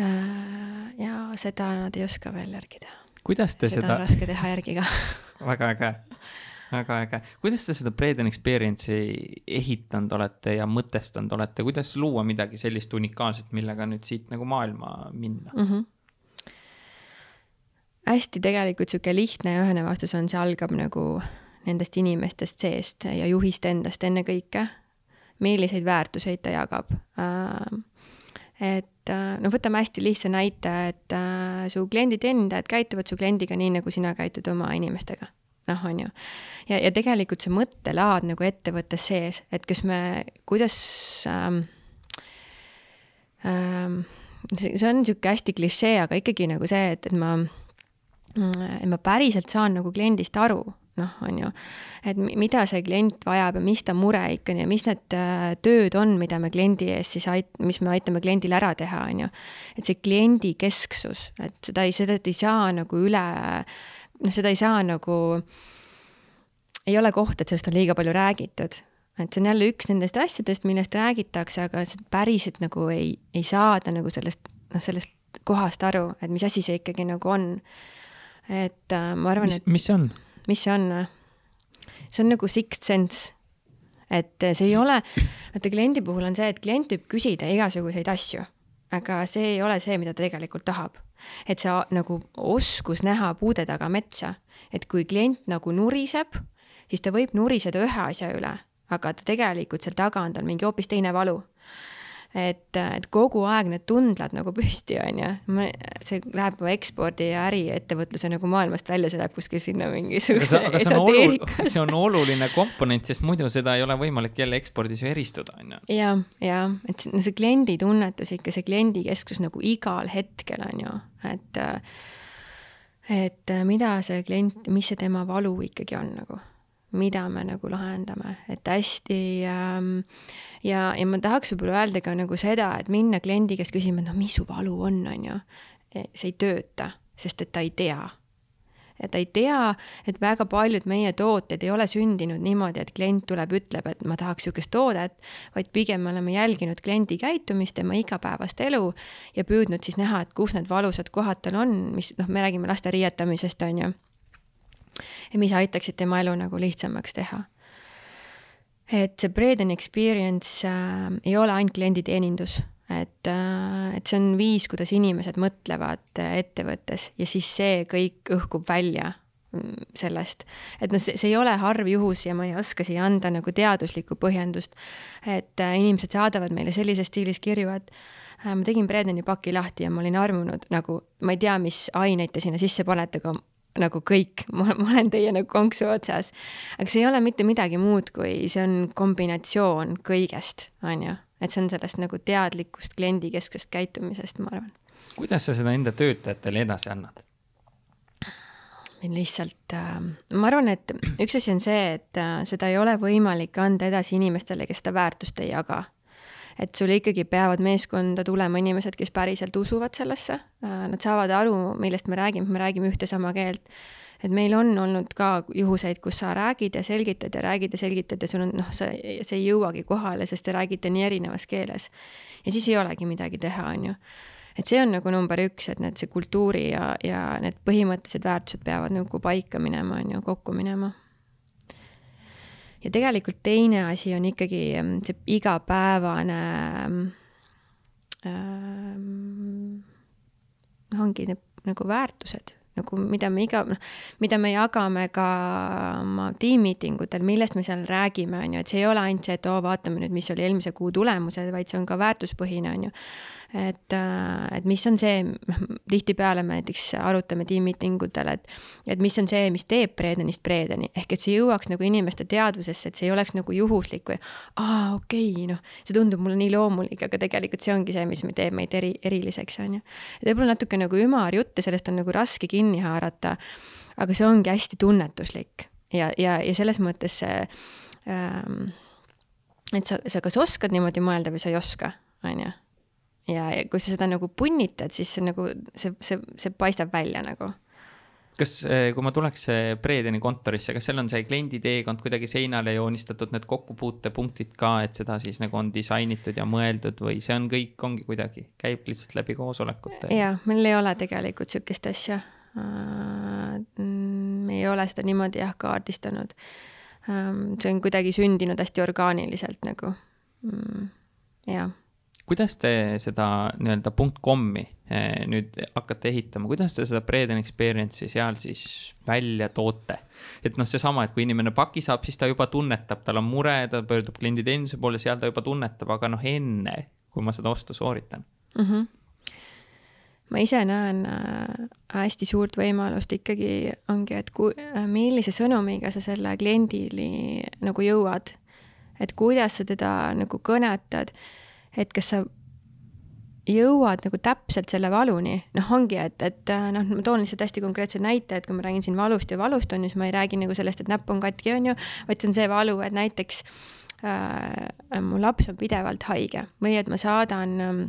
Äh, ja seda nad ei oska veel järgi teha. kuidas te seda, seda on raske teha järgi ka väga äge väga äge, kuidas te seda Breden Experience'i ehitanud olete ja mõtestanud olete, kuidas luua midagi sellist unikaalset, millega nüüd siit nagu maailma minna mm? -hmm hästi tegelikult sihuke lihtne ja ühene vastus on, see algab nagu nendest inimestest seest ja juhist endast ennekõike. milliseid väärtuseid ta jagab. Äh, et äh, no võtame hästi lihtsa näite, et äh, su klienditeenindajad käituvad su kliendiga nii, nagu sina käitud oma inimestega noh, on ju. ja, ja tegelikult see mõttelaad nagu ettevõttes sees, et kas me, kuidas ähm, ähm, see, on niisugune hästi klišee, aga ikkagi nagu see, et, et ma et ma päriselt saan nagu kliendist aru, noh, on ju, et mida see klient vajab ja mis ta mure ikka on ja mis need äh, tööd on, mida me kliendi ees siis ait-, mis me aitame kliendil ära teha, on ju. et see kliendi kesksus, et seda ei, seda ei saa nagu üle, noh, seda ei saa nagu, ei ole koht, et sellest on liiga palju räägitud. Et see on jälle üks nendest asjadest, millest räägitakse, aga päriselt nagu ei, ei saada nagu sellest, noh, sellest kohast aru, et mis asi see ikkagi nagu on et äh, ma arvan, et mis see on? mis see on? see on nagu sixth sense. et see ei ole, vaata kliendi puhul on see, et klient võib küsida igasuguseid asju, aga see ei ole see, mida ta tegelikult tahab. et see nagu oskus näha puude taga metsa, et kui klient nagu nuriseb, siis ta võib nuriseda ühe asja üle, aga ta tegelikult seal taga on tal mingi hoopis teine valu et, et kogu aeg need tundlad nagu püsti, on ju. see läheb ekspordi ja äriettevõtluse nagu maailmast välja, see läheb kuskil sinna mingisuguse esoteerikasse. see on oluline komponent, sest muidu seda ei ole võimalik jälle ekspordis ju eristuda, on ju. ja, ja, et no see kliendi tunnetus ikka, see kliendikesksus nagu igal hetkel on ju, et et mida see klient, mis see tema valu ikkagi on nagu mida me nagu lahendame, et hästi ähm, ja, ja ma tahaks võib-olla öelda ka nagu seda, et minna kliendi käest küsima, et noh, mis su valu on, on ju. E, see ei tööta, sest et ta ei tea. ja ta ei tea, et väga paljud meie tooted ei ole sündinud niimoodi, et klient tuleb, ütleb, et ma tahaks niisugust toodet, vaid pigem me oleme jälginud kliendi käitumist, tema igapäevast elu ja püüdnud siis näha, et kus need valusad kohad tal on, mis noh, me räägime laste riietamisest, on ju ja mis aitaksid tema elu nagu lihtsamaks teha. et see Bread and Experience äh, ei ole ainult klienditeenindus, et äh,, et see on viis, kuidas inimesed mõtlevad äh, ettevõttes ja siis see kõik õhkub välja mm, sellest, et noh, see, see ei ole harv juhus ja ma ei oska siia anda nagu teaduslikku põhjendust, et äh, inimesed saadavad meile sellises stiilis kirju, et äh, ma tegin Bredeni paki lahti ja ma olin armunud nagu, ma ei tea, mis aineid te sinna sisse panete, aga nagu kõik, ma, olen teie nagu konksu otsas. aga see ei ole mitte midagi muud, kui see on kombinatsioon kõigest, on ju. et see on sellest nagu teadlikust kliendikesksest käitumisest, ma arvan. kuidas sa seda enda töötajatele edasi annad? lihtsalt äh,, ma arvan, et üks asi on see, et äh, seda ei ole võimalik anda edasi inimestele, kes seda väärtust ei jaga et sul ikkagi peavad meeskonda tulema inimesed, kes päriselt usuvad sellesse, äh, nad saavad aru, millest me räägime, me räägime ühte sama keelt. et meil on olnud ka juhuseid, kus sa räägid ja selgitad ja räägid ja selgitad ja sul on noh, sa, see ei jõuagi kohale, sest te räägite nii erinevas keeles. ja siis ei olegi midagi teha, on ju et see on nagu number üks, et need, see kultuuri ja, ja need põhimõttelised väärtused peavad nagu paika minema, on ju, kokku minema ja tegelikult teine asi on ikkagi mm, see igapäevane ähm,, noh, ongi need nagu väärtused, nagu mida me iga, noh, mida me jagame ka oma tiimmiitingutel, millest me seal räägime, on ju, et see ei ole ainult see, et oo, vaatame nüüd, mis oli eelmise kuu tulemused, vaid see on ka väärtuspõhine, on ju et, äh, et mis on see, noh, tihtipeale me näiteks arutame tiimmiitingutel, et, et mis on see, mis teeb Breedenist Breedeni, ehk et see jõuaks nagu inimeste teadvusesse, et see ei oleks nagu juhuslik või aa, okei okay,, noh, see tundub mulle nii loomulik, aga tegelikult see ongi see, mis teeb meid eri, eriliseks, on ju. võib-olla natuke nagu ümar jutt ja sellest on nagu raske kinni haarata, aga see ongi hästi tunnetuslik. Ja, ja, ja selles mõttes see ähm, et sa, sa kas oskad niimoodi mõelda või sa ei oska, on ju ja, ja kui sa seda nagu punnitad, siis see nagu, see, see, see paistab välja nagu. kas, eh, kui ma tuleks Bredeni kontorisse, kas seal on see kliendi teekond kuidagi seinale joonistatud, need kokkupuutepunktid ka, et seda siis nagu on disainitud ja mõeldud või see on kõik, ongi kuidagi, käib lihtsalt läbi koosolekute? jaa, meil ei ole tegelikult sihukest asja. me ei ole seda niimoodi jah kaardistanud. see on kuidagi sündinud hästi orgaaniliselt nagu, mm, jah kuidas te seda nii-öelda punkt kom'i eh, nüüd hakkate ehitama, kuidas te seda Bread and Experience'i seal siis välja toote? et noh, seesama, et kui inimene paki saab, siis ta juba tunnetab, tal on mure, ta pöördub klienditeeninduse poole, seal ta juba tunnetab, aga noh, enne kui ma seda ostu sooritan mm. -hmm ma ise näen äh, hästi suurt võimalust ikkagi ongi, et kui, äh, millise sõnumiga sa selle kliendini nagu jõuad, et kuidas sa teda nagu kõnetad et kas sa jõuad nagu täpselt selle valuni, noh, ongi, et, et äh, noh, ma toon lihtsalt hästi konkreetse näite, et kui ma räägin siin valust ja valust, on ju, siis ma ei räägi nagu sellest, et näpp on katki, on ju, vaid see on see valu, et näiteks äh, mu laps on pidevalt haige või et ma saadan äh,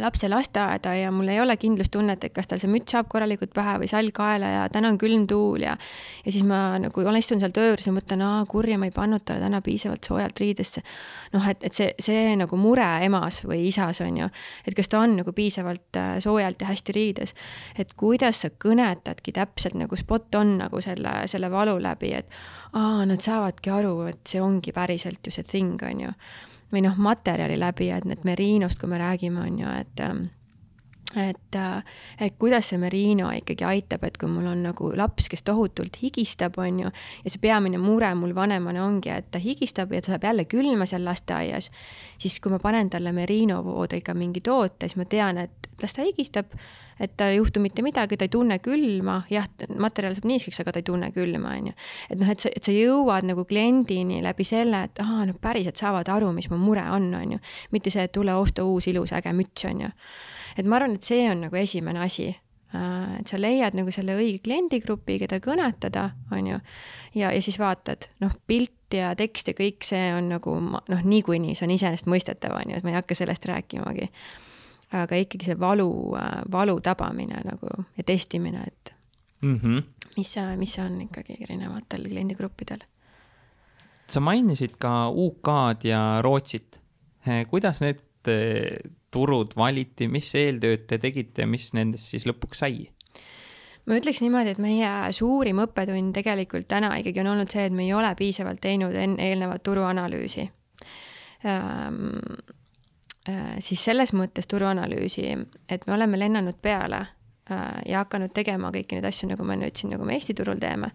lapse lasteaeda ja mul ei ole kindlustunnet, et kas tal see müts saab korralikult pähe või sall kaela ja täna on külm tuul ja ja siis ma nagu olen, istun seal töö juures ja mõtlen, aa kurja, ma ei pannud talle täna piisavalt soojalt riidesse. noh, et, et see, see nagu mure emas või isas on ju, et kas ta on nagu piisavalt äh, soojalt ja hästi riides. et kuidas sa kõnetadki täpselt nagu spot on nagu selle, selle valu läbi, et aa, nad saavadki aru, et see ongi päriselt ju see thing, on ju või noh, materjali läbi, et need Merinost, kui me räägime, on ju, et ähm, et, äh, et kuidas see Merino ikkagi aitab, et kui mul on nagu laps, kes tohutult higistab, on ju, ja see peamine mure mul vanemana ongi, et ta higistab ja ta saab jälle külma seal lasteaias, siis kui ma panen talle Merino voodriga mingi toote, siis ma tean, et las ta higistab et tal ei juhtu mitte midagi, ta ei tunne külma, jah, materjal saab niiskeks, aga ta ei tunne külma, on ju. et noh, et sa, et sa jõuad nagu kliendini läbi selle, et aa, nad päriselt saavad aru, mis mu mure on, on ju. mitte see, et tule osta uus ilus äge müts, on ju. et ma arvan, et see on nagu esimene asi äh, et sa leiad nagu selle õige kliendigrupi, keda kõnetada, on ju, ja, ja siis vaatad, noh, pilt ja tekst ja kõik see on nagu noh, niikuinii see on iseenesestmõistetav, on ju, et ma ei hakka sellest rääkimagi aga ikkagi see valu, valu tabamine nagu ja testimine, et mm -hmm. mis, mis on ikkagi erinevatel kliendigruppidel. sa mainisid ka UK-d ja Rootsit. kuidas need eh, turud valiti, mis eeltööd te tegite, mis nendest siis lõpuks sai? ma ütleks niimoodi, et meie suurim õppetund tegelikult täna ikkagi on olnud see, et me ei ole piisavalt teinud enne eelnevat turuanalüüsi ähm, Äh, siis selles mõttes turuanalüüsi, et me oleme lennanud peale äh, ja hakanud tegema kõiki neid asju, nagu me nüüd siin, nagu me Eesti turul teeme.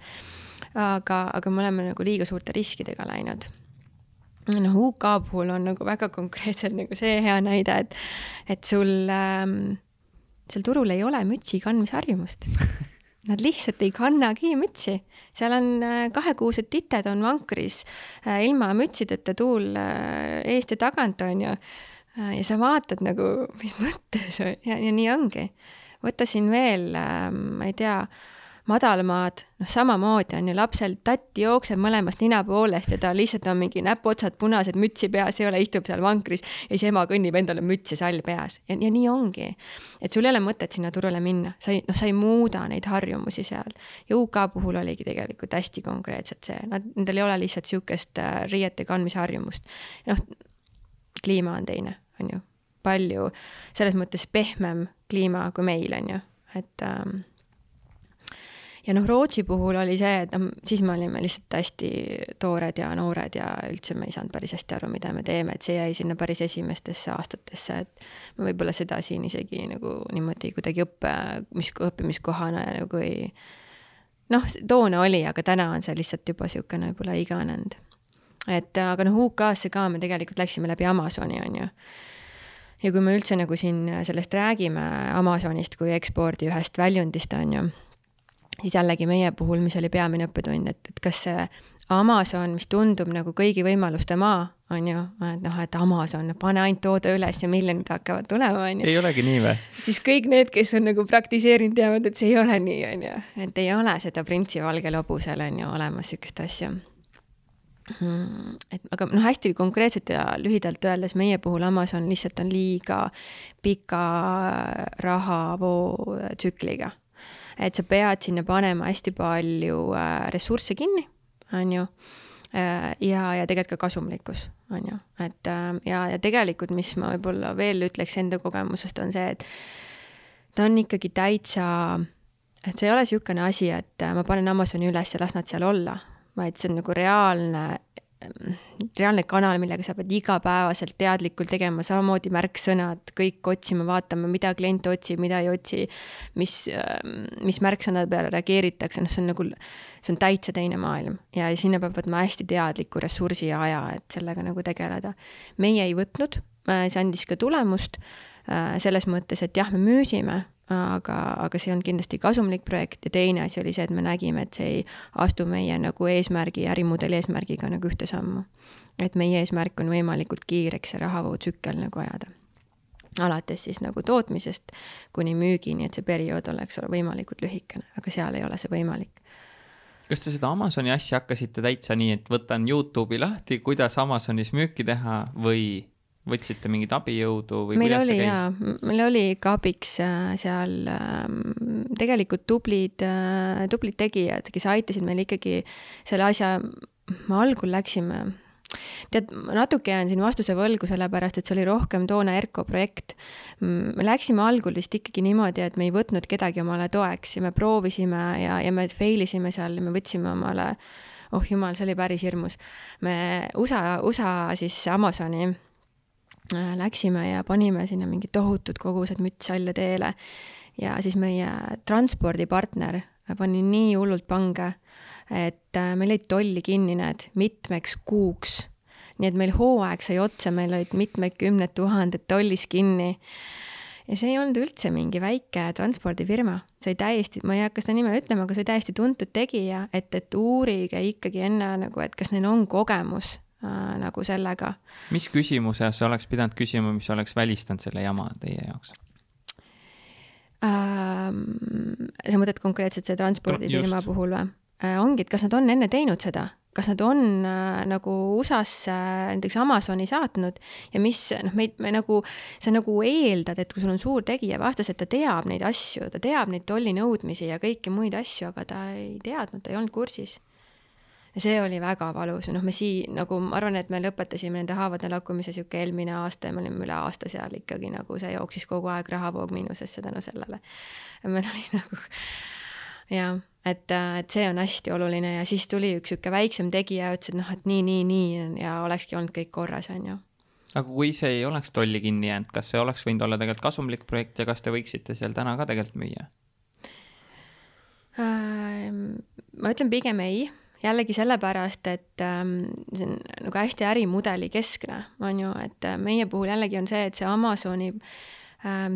aga, aga me oleme nagu liiga suurte riskidega läinud. noh, UK puhul on nagu väga konkreetselt nagu see hea näide, et, et sul ähm, seal turul ei ole mütsi kandmise harjumust Nad lihtsalt ei kannagi mütsi, seal on äh, kahekuused tited on vankris, ilma mütsideta tuul eest ja tagant on ju Äh, ja sa vaatad nagu, mis mõttes ja, ja nii ongi. võta siin veel, ähm, ma ei tea, madalmaad, noh, samamoodi on ju lapsel tatt jookseb mõlemast nina poolest ja ta lihtsalt on mingi näpuotsad punased, mütsi peas ei ole, istub seal vankris ja siis ema kõnnib endale müts ja sall peas ja, ja nii ongi. et sul ei ole mõtet sinna turule minna, sa ei, noh, sa ei muuda neid harjumusi seal. ja UK puhul oligi tegelikult hästi konkreetselt see, nad, nendel ei ole lihtsalt sihukest äh, riiete kandmise harjumust. noh, kliima on teine, on ju, palju selles mõttes pehmem kliima kui meil, on ju, et ähm, ja noh, Rootsi puhul oli see, et noh, siis me olime lihtsalt hästi toored ja noored ja üldse me ei saanud päris hästi aru, mida me teeme, et see jäi sinna päris esimestesse aastatesse, et me võib-olla seda siin isegi nagu niimoodi kuidagi õppe, mis õppimiskohana nagu ei noh, toona oli, aga täna on see lihtsalt juba niisugune võib-olla iganenud et aga noh, UK-sse ka me tegelikult läksime läbi Amazoni, on ju. ja kui me üldse nagu siin sellest räägime, Amazonist kui ekspordi ühest väljundist, on ju, siis jällegi meie puhul, mis oli peamine õppetund, et, et kas see Amazon, mis tundub nagu kõigi võimaluste maa, on ju, et noh, et Amazon, pane ainult toode üles ja miljonid hakkavad tulema, on ju. ei olegi nii või? siis kõik need, kes on nagu praktiseerinud, teavad, et see ei ole nii, on ju. et ei ole seda printsi valgel hobusel, on ju, olemas sihukest asja et aga noh, hästi konkreetselt ja lühidalt öeldes meie puhul Amazon lihtsalt on liiga pika rahavoo tsükliga. et sa pead sinna panema hästi palju äh, ressursse kinni, on ju, äh, ja, ja tegelikult ka kasumlikkus, on ju, et äh, ja, ja tegelikult, mis ma võib-olla veel ütleks enda kogemusest, on see, et ta on ikkagi täitsa, et see ei ole niisugune asi, et ma panen Amazoni üles ja las nad seal olla vaid see on nagu reaalne, reaalne kanal, millega sa pead igapäevaselt teadlikult tegema, samamoodi märksõnad, kõik otsima, vaatama, mida klient otsib, mida ei otsi, mis, mis märksõnade peale reageeritakse, noh, see on nagu, see on täitsa teine maailm ja sinna peab võtma hästi teadliku ressursi ja aja, et sellega nagu tegeleda. meie ei võtnud, see andis ka tulemust selles mõttes, et jah, me müüsime aga, aga see on kindlasti kasumlik projekt ja teine asi oli see, et me nägime, et see ei astu meie nagu eesmärgi, ärimudeli eesmärgiga nagu ühte sammu. et meie eesmärk on võimalikult kiireks see rahavootsükkel nagu ajada. alates siis nagu tootmisest kuni müügini, et see periood oleks võimalikult lühikene, aga seal ei ole see võimalik kas te seda Amazoni asja hakkasite täitsa nii, et võtan Youtube'i lahti, kuidas Amazonis müüki teha või võtsite mingit abijõudu või meil kuidas oli see käis?, meil oli ka abiks äh, seal ähm, tegelikult tublid, tublid tegijad, kes aitasid meil ikkagi selle asja, me algul läksime, tead, natuke jään siin vastuse võlgu, sellepärast et see oli rohkem toona ERKO projekt. me läksime algul vist ikkagi niimoodi, et me ei võtnud kedagi omale toeks ja me proovisime ja, ja me fail isime seal ja me võtsime omale, oh jumal, see oli päris hirmus. me USA, USA siis Amazoni Äh, läksime ja panime sinna mingid tohutud kogused mütshalje teele. ja siis meie transpordipartner pani nii hullult pange, et äh, meil jäid tolli kinni need mitmeks kuuks. nii et meil hooaeg sai otsa, meil olid mitmekümned tuhanded tollis kinni. ja see ei olnud üldse mingi väike transpordifirma, see oli täiesti, ma ei hakka seda nime ütlema, aga see oli täiesti tuntud tegija, et, et uurige ikkagi enne nagu, et kas neil on kogemus äh, nagu sellega. mis küsimuse sa oleks pidanud küsima, mis oleks välistanud selle jama teie jaoks ähm,? sa mõtled konkreetselt selle transpordifirma puhul või äh,? ongi, et kas nad on enne teinud seda? kas nad on äh, nagu USA-sse äh, näiteks Amazoni saatnud ja mis noh, meid, me nagu, sa nagu eeldad, et kui sul on suur tegija vastas, et ta teab neid asju, ta teab neid tollinõudmisi ja kõiki muid asju, aga ta ei teadnud, ta ei olnud kursis ja see oli väga valus ja noh, me siin nagu ma arvan, et me lõpetasime nende haavade lakkumise sihuke eelmine aasta ja me olime üle aasta seal ikkagi nagu see jooksis kogu aeg rahavoog miinusesse tänu sellele. meil oli nagu jah, et, et see on hästi oluline ja siis tuli üks sihuke väiksem tegija ja ütles, et noh, et nii, nii, nii ja olekski olnud kõik korras, on ju aga kui see ei oleks tolli kinni jäänud, kas see oleks võinud olla tegelikult kasumlik projekt ja kas te võiksite seal täna ka tegelikult müüa? Ähm, ma ütlen pigem ei, jällegi sellepärast, et ähm, see on nagu hästi ärimudeli keskne, on ju, et äh, meie puhul jällegi on see, et see Amazoni ähm,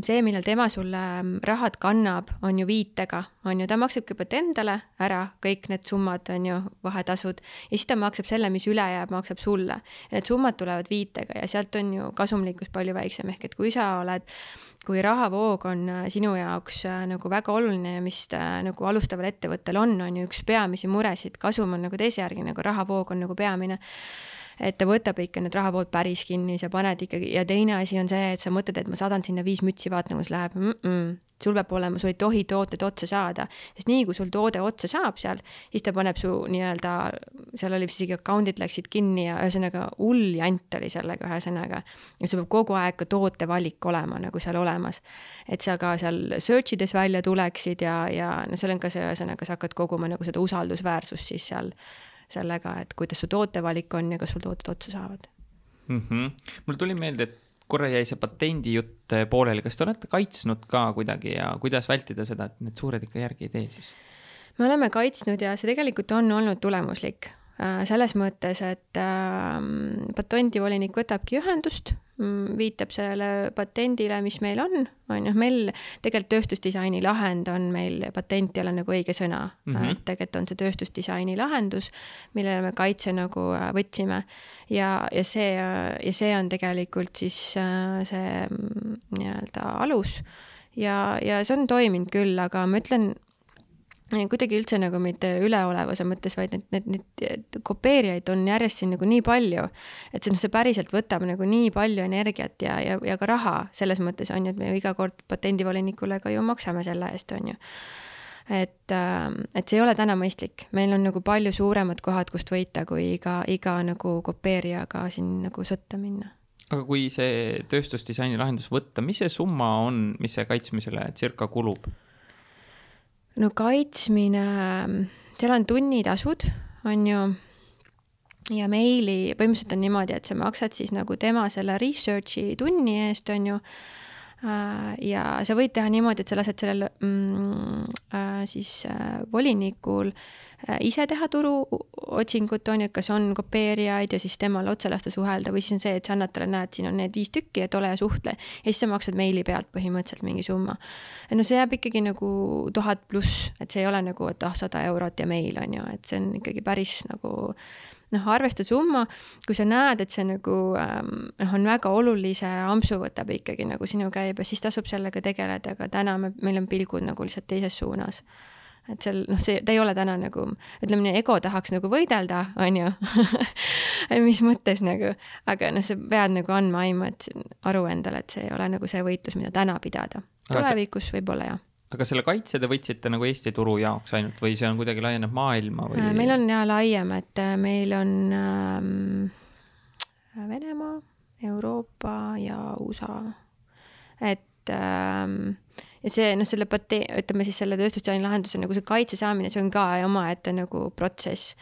see, millal tema sulle ähm, rahad kannab, on ju viitega, on ju, ta maksab kõigepealt endale ära kõik need summad, on ju, vahetasud, ja siis ta maksab selle, mis üle jääb, maksab sulle. need summad tulevad viitega ja sealt on ju kasumlikkus palju väiksem, ehk et kui sa oled kui rahavoog on äh, sinu jaoks äh, nagu väga oluline ja mis ta nagu alustaval ettevõttel on, on ju üks peamisi muresid, kasum on nagu teise järgi, nagu rahavoog on nagu peamine. Et ta võtab ikka need rahavood päris kinni, sa paned ikkagi ja teine asi on see, et sa mõtled, et ma saadan sinna viis mütsi, vaatan, kuidas läheb mm. -mm sul peab olema, sul ei tohi tooted otsa saada, sest nii kui sul toode otsa saab seal, siis ta paneb su nii-öelda, seal oli vist isegi account'id läksid kinni ja ühesõnaga hull jant oli sellega ühesõnaga. ja sul peab kogu aeg ka tootevalik olema nagu seal olemas. et sa ka seal search ides välja tuleksid ja, ja no seal on ka see ühesõnaga, sa hakkad koguma nagu seda usaldusväärsust siis seal sellega, et kuidas su tootevalik on ja kas sul tooted otsa saavad mm. -hmm. mul tuli meelde, et korra jäi see patendi jutt pooleli, kas te olete kaitsnud ka kuidagi ja kuidas vältida seda, et need suured ikka järgi ei tee siis? me oleme kaitsnud ja see tegelikult on olnud tulemuslik äh, selles mõttes, et äh, patendivolinik võtabki ühendust, viitab sellele patendile, mis meil on, on ju, meil tegelikult tööstusdisaini lahend on meil, patent ei ole nagu õige sõna. Mm, -hmm. et tegelikult on see tööstusdisaini lahendus, millele me kaitse nagu äh, võtsime. Ja, ja see, ja see on tegelikult siis äh, see mm, nii-öelda alus. Ja, ja see on toiminud küll, aga ma ütlen, kuidagi üldse nagu mitte üleolevuse mõttes, vaid need, need, need kopeerijaid on järjest siin nagu nii palju, et see, noh, see päriselt võtab nagu nii palju energiat ja, ja, ja ka raha selles mõttes on ju, et me ju iga kord patendivolinikule ka ju maksame selle eest, on ju. et, et see ei ole täna mõistlik, meil on nagu palju suuremad kohad, kust võita, kui iga, iga nagu kopeerijaga siin nagu sõtta minna aga kui see tööstusdisaini lahendus võtta, mis see summa on, mis see kaitsmisele circa kulub? No kaitsmine, seal on tunnitasud, on ju, ja meili, põhimõtteliselt on niimoodi, et sa maksad siis nagu tema selle research'i tunni eest, on ju, ja sa võid teha niimoodi, et sa lased sellel mm, äh, siis äh, volinikul äh, ise teha turuotsingut, on ju, et kas on kopeerijaid ja siis temal otse lasta suhelda või siis on see, et sa annad talle, näed, siin on need viis tükki, et ole ja suhtle. ja siis sa maksad meili pealt põhimõtteliselt mingi summa. no see jääb ikkagi nagu tuhat pluss, et see ei ole nagu, et ah, sada eurot ja meil on ju, et see on ikkagi päris nagu noh, arvesta summa, kui sa näed, et see nagu ähm, noh, on väga olulise ampsu võtab ikkagi nagu sinu käibe, siis tasub sellega tegeleda, aga täna me, meil on pilgud nagu lihtsalt teises suunas. et seal noh, see, ta ei ole täna nagu, ütleme nii, ego tahaks nagu võidelda, on ju mis mõttes nagu, aga noh, sa pead nagu andma aimu, et aru endale, et see ei ole nagu see võitlus, mida täna pidada. tulevikus võib-olla jah aga selle kaitse te võtsite nagu Eesti turu jaoks ainult või see on kuidagi laienev maailma või? Äh, meil on ja laiem, et äh, meil on ähm, Venemaa, Euroopa ja USA. et ähm, ja see noh, selle patee-, ütleme siis selle tööstusdisaini lahenduse nagu see kaitse saamine, see on ka omaette nagu protsess.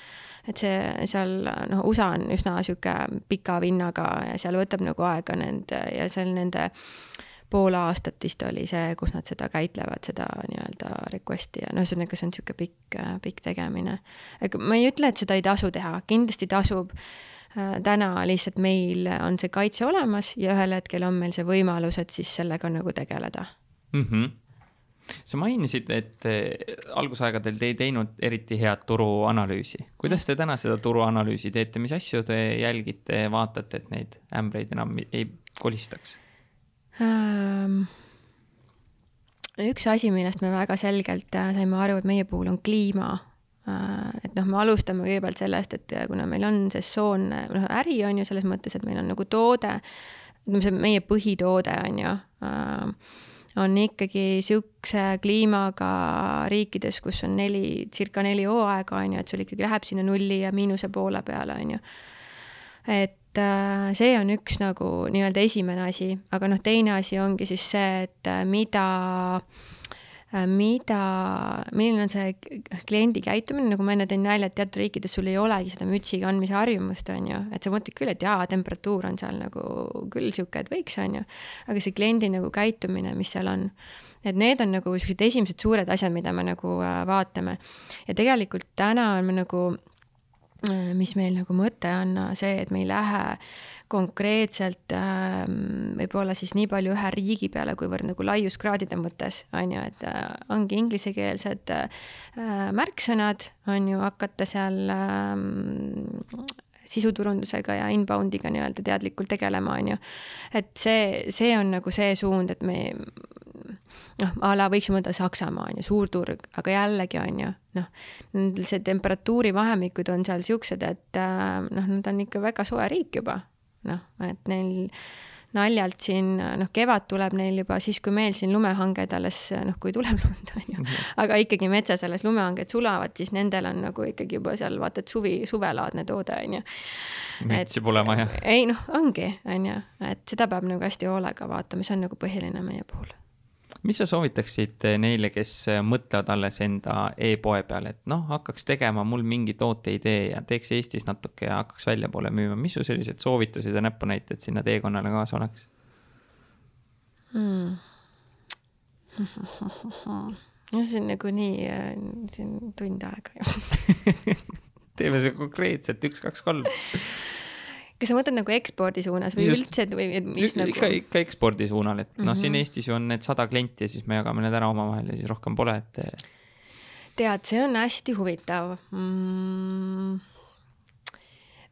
et see seal noh, USA on üsna sihuke pika vinnaga ja seal võtab nagu aega nende ja seal nende pool aastat vist oli see, kus nad seda käitlevad, seda nii-öelda request'i ja noh, ühesõnaga see on niisugune pikk, pikk tegemine. ega ma ei ütle, et seda ei tasu teha, kindlasti tasub täna lihtsalt meil on see kaitse olemas ja ühel hetkel on meil see võimalus, et siis sellega nagu tegeleda mm. -hmm. sa mainisid, et eh, algusaegadel te ei teinud eriti head turuanalüüsi. kuidas te täna seda turuanalüüsi teete, mis asju te jälgite, vaatate, et neid ämbreid enam ei kolistaks? Üks asi, millest me väga selgelt äh, saime aru, et meie puhul on kliima äh, et noh, me alustame kõigepealt sellest, et kuna meil on sessoonne, noh, äri on ju selles mõttes, et meil on nagu toode, ütleme, see meie põhitoode on ju äh, on ikkagi sihukese kliimaga riikides, kus on neli, circa neli hooaega, on ju, et sul ikkagi läheb sinna nulli ja miinuse poole peale, on ju. et äh, see on üks nagu nii-öelda esimene asi, aga noh, teine asi ongi siis see, et äh, mida äh, Äh, mida, milline on see kliendi käitumine, nagu ma enne tõin nalja, et teatud riikides sul ei olegi seda mütsi kandmise harjumust, on ju, et sa mõtled küll, et jaa, temperatuur on seal nagu küll niisugune, et võiks, on ju, aga see kliendi nagu käitumine, mis seal on, et need on nagu niisugused esimesed suured asjad, mida me nagu äh, vaatame. ja tegelikult täna on me nagu, äh, mis meil nagu mõte on see, et me ei lähe konkreetselt äh, võib-olla siis nii palju ühe riigi peale, kuivõrd nagu laiuskraadide mõttes, on ju, et äh, ongi inglisekeelsed äh, märksõnad, on ju, hakata seal äh, sisuturundusega ja inbound'iga nii-öelda teadlikult tegelema, on ju. et see, see on nagu see suund, et me noh, a la võiks mõelda Saksamaa on ju, suur turg, aga jällegi on ju, noh, see temperatuurivahemikud on seal siuksed, et äh, noh, nad on ikka väga soe riik juba noh, et neil naljalt siin, noh, kevad tuleb neil juba siis, kui meil siin lumehanged alles, noh, kui tuleb lund, on ju. Mhm. aga ikkagi metsas alles lumehanged sulavad, siis nendel on nagu ikkagi juba seal vaata, et suvi, suvelaadne toode, on ju. metsi pole vaja. ei noh, ongi, on ju, et seda peab nagu hästi hoolega vaatama, see on nagu põhiline meie puhul mis sa soovitaksid neile, kes mõtlevad alles enda e-poe peale, et noh, hakkaks tegema mul mingi tooteidee ja teeks Eestis natuke ja hakkaks väljapoole müüma, mis su sellised soovitused ja näpunäited sinna teekonnale kaasa oleks hmm.? no see on nagu nii, see on tund aega ju teeme see konkreetselt, üks, kaks, kolm kas sa mõtled nagu ekspordi suunas või Just. üldse või mis nagu? ikka, ikka ekspordi suunal, et mm -hmm. noh, siin mhm. Eestis ju on need sada klienti ja siis me jagame need ära omavahel ja siis rohkem pole, et. tead, see on hästi huvitav mm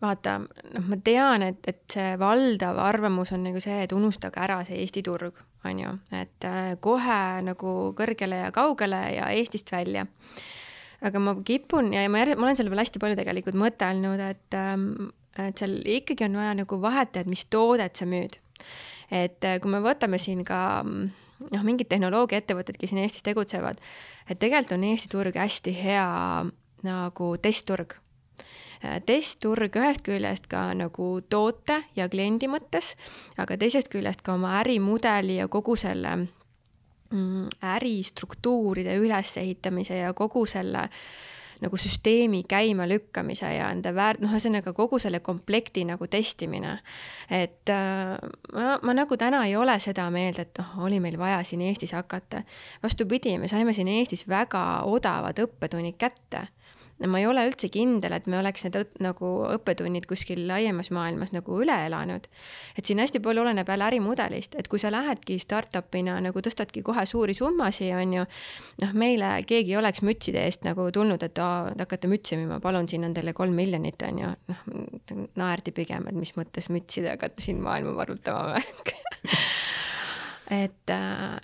vaata, noh, ma tean, et, et see valdav arvamus on nagu see, et unustage ära see Eesti turg, on ju, et äh, kohe nagu kõrgele ja kaugele ja Eestist välja. aga ma kipun ja ma, ma olen selle peale hästi palju tegelikult mõtelnud, et ähm, et seal ikkagi on vaja nagu vahet et mis toodet sa müüd. et äh, kui me võtame siin ka noh, mingid tehnoloogiaettevõtted, kes siin Eestis tegutsevad, et tegelikult on Eesti turg hästi hea nagu testturg äh, testturg ühest küljest ka nagu toote ja kliendi mõttes, aga teisest küljest ka oma ärimudeli ja kogu selle mm, äristruktuuride ülesehitamise ja kogu selle äh, nagu süsteemi käimalükkamise ja enda väärt-, noh, ühesõnaga kogu selle komplekti nagu testimine. et äh, ma, ma nagu täna ei ole seda meelt, et noh, oli meil vaja siin Eestis hakata. vastupidi, me saime siin Eestis väga odavad õppetunnid kätte ma ei ole üldse kindel, et me oleks need nagu õppetunnid kuskil laiemas maailmas nagu üle elanud. et siin hästi palju oleneb jälle ärimudelist, et kui sa lähedki startup'ina nagu tõstadki kohe suuri summasid, on ju, noh, meile keegi ei oleks mütside eest nagu tulnud, et aa, te hakkate mütsi müüma, palun, siin on teile kolm miljonit, on ju, noh, naerdi pigem, et mis mõttes mütsi te hakkate siin maailma varutama või et,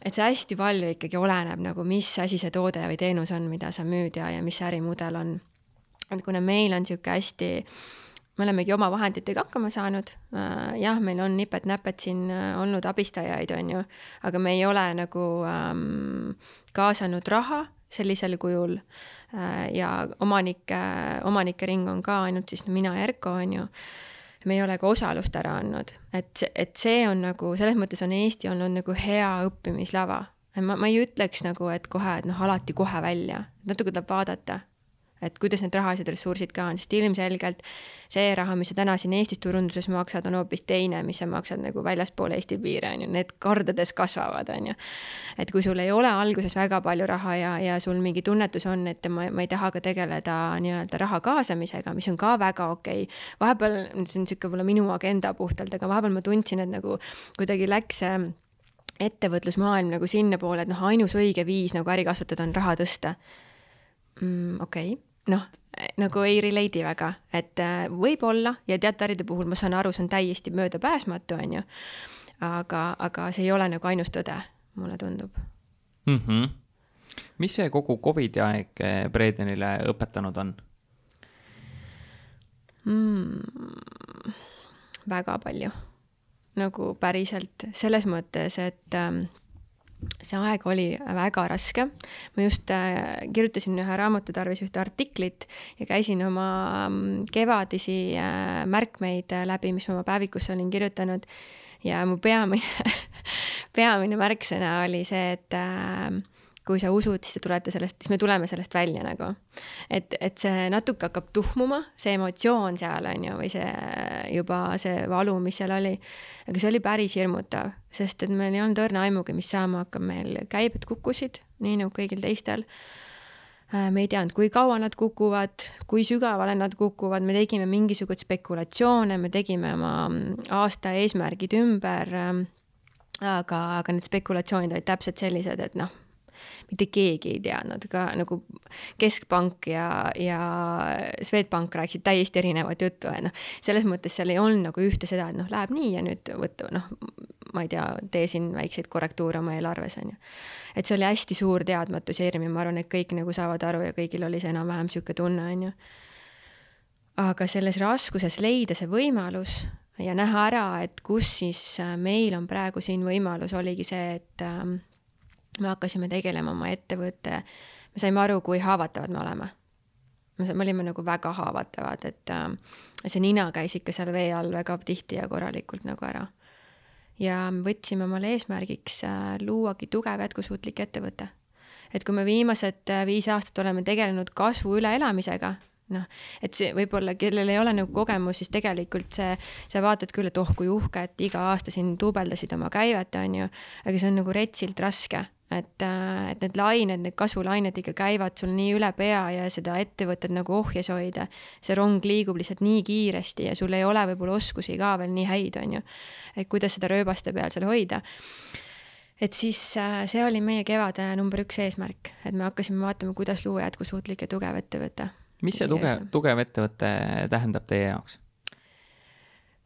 et see hästi palju ikkagi oleneb nagu, mis asi see toode või teenus on, mida sa müüd ja, ja mis see ärimudel on. et kuna meil on niisugune hästi me olemegi oma vahenditega hakkama saanud. jah, meil on nipet-näpet siin olnud abistajaid, on ju, aga me ei ole nagu ähm, kaasanud raha sellisel kujul äh, ja omanike, omanike ring on ka ainult siis mina ja Erko, on ju. Me ei ole ka osalust ära andnud, et, et see on nagu, selles mõttes on Eesti olnud nagu hea õppimislava. ma, ma ei ütleks nagu, et kohe, et noh, alati kohe välja, natuke tuleb vaadata et kuidas need rahalised ressursid ka on, sest ilmselgelt see raha, mis sa täna siin Eestis turunduses maksad, on hoopis teine, mis sa maksad nagu väljaspool Eesti piire, on ju, need kordades kasvavad, on ju. et kui sul ei ole alguses väga palju raha ja, ja sul mingi tunnetus on, et ma, ma ei taha ka tegeleda nii-öelda raha kaasamisega, mis on ka väga okei okay.. vahepeal, see on niisugune võib-olla minu agenda puhtalt, aga vahepeal ma tundsin, et nagu kuidagi läks see ettevõtlusmaailm nagu sinnapoole, et noh, ainus õige viis nagu äri kasvatada on raha tõsta mm,. okei okay noh, nagu ei relate'i väga, et äh, võib-olla ja teataride puhul ma saan aru, see on täiesti möödapääsmatu, on ju. aga, aga see ei ole nagu ainus tõde, mulle tundub mm. -hmm. mis see kogu Covidi aeg Bredenile õpetanud on mm,? väga palju, nagu päriselt selles mõttes, et ähm, see aeg oli väga raske. ma just äh, kirjutasin ühe raamatu tarvis ühte artiklit ja käisin oma mm, kevadisi äh, märkmeid äh, läbi, mis ma oma päevikusse olin kirjutanud. ja mu peamine peamine märksõna oli see, et kui sa usud, siis te tulete sellest, siis me tuleme sellest välja nagu. et, et see natuke hakkab tuhmuma, see emotsioon seal on ju, või see juba see valu, mis seal oli. aga see oli päris hirmutav, sest et meil ei olnud õrna aimugi, mis saama hakkab, meil käibed kukkusid, nii nagu kõigil teistel äh, me ei teadnud, kui kaua nad kukuvad, kui sügavale nad kukuvad, me tegime mingisuguseid spekulatsioone, me tegime oma mm, aasta eesmärgid ümber. Ähm, aga, aga need spekulatsioonid olid täpselt sellised, et noh mitte keegi ei teadnud, ka nagu Keskpank ja, ja Swedbank rääkisid täiesti erinevat juttu, et noh, selles mõttes seal ei olnud nagu ühte seda, et noh, läheb nii ja nüüd võta, noh, ma ei tea, tee siin väikseid korrektuure oma eelarves, on ju. et see oli hästi suur teadmatus ja hirm ja ma arvan, et kõik nagu saavad aru ja kõigil oli see enam-vähem niisugune tunne, on ju. aga selles raskuses leida see võimalus ja näha ära, et kus siis meil on praegu siin võimalus, oligi see, et ähm, me hakkasime tegelema oma ettevõtte, me saime aru, kui haavatavad me oleme. me olime nagu väga haavatavad, et äh, see nina käis ikka seal vee all väga tihti ja korralikult nagu ära. ja me võtsime omale eesmärgiks äh, luuagi tugev jätkusuutlik ettevõte. et kui me viimased äh, viis aastat oleme tegelenud kasvu üleelamisega, noh, et see võib-olla, kellel ei ole nagu kogemus, siis tegelikult see, sa vaatad küll, et oh kui uhke, et iga aasta siin duubeldasid oma käivet, on ju, aga see on nagu retsilt raske et, äh, et need lained, need kasvulained ikka käivad sul nii üle pea ja seda ettevõtet nagu ohjes hoida. see rong liigub lihtsalt nii kiiresti ja sul ei ole võib-olla oskusi ka veel nii häid, on ju. et kuidas seda rööbaste peal seal hoida. et siis äh, see oli meie kevade number üks eesmärk, et me hakkasime vaatama, kuidas luua jätkusuutlik ja tugev ettevõte. mis see tugev, tugev ettevõte tähendab teie jaoks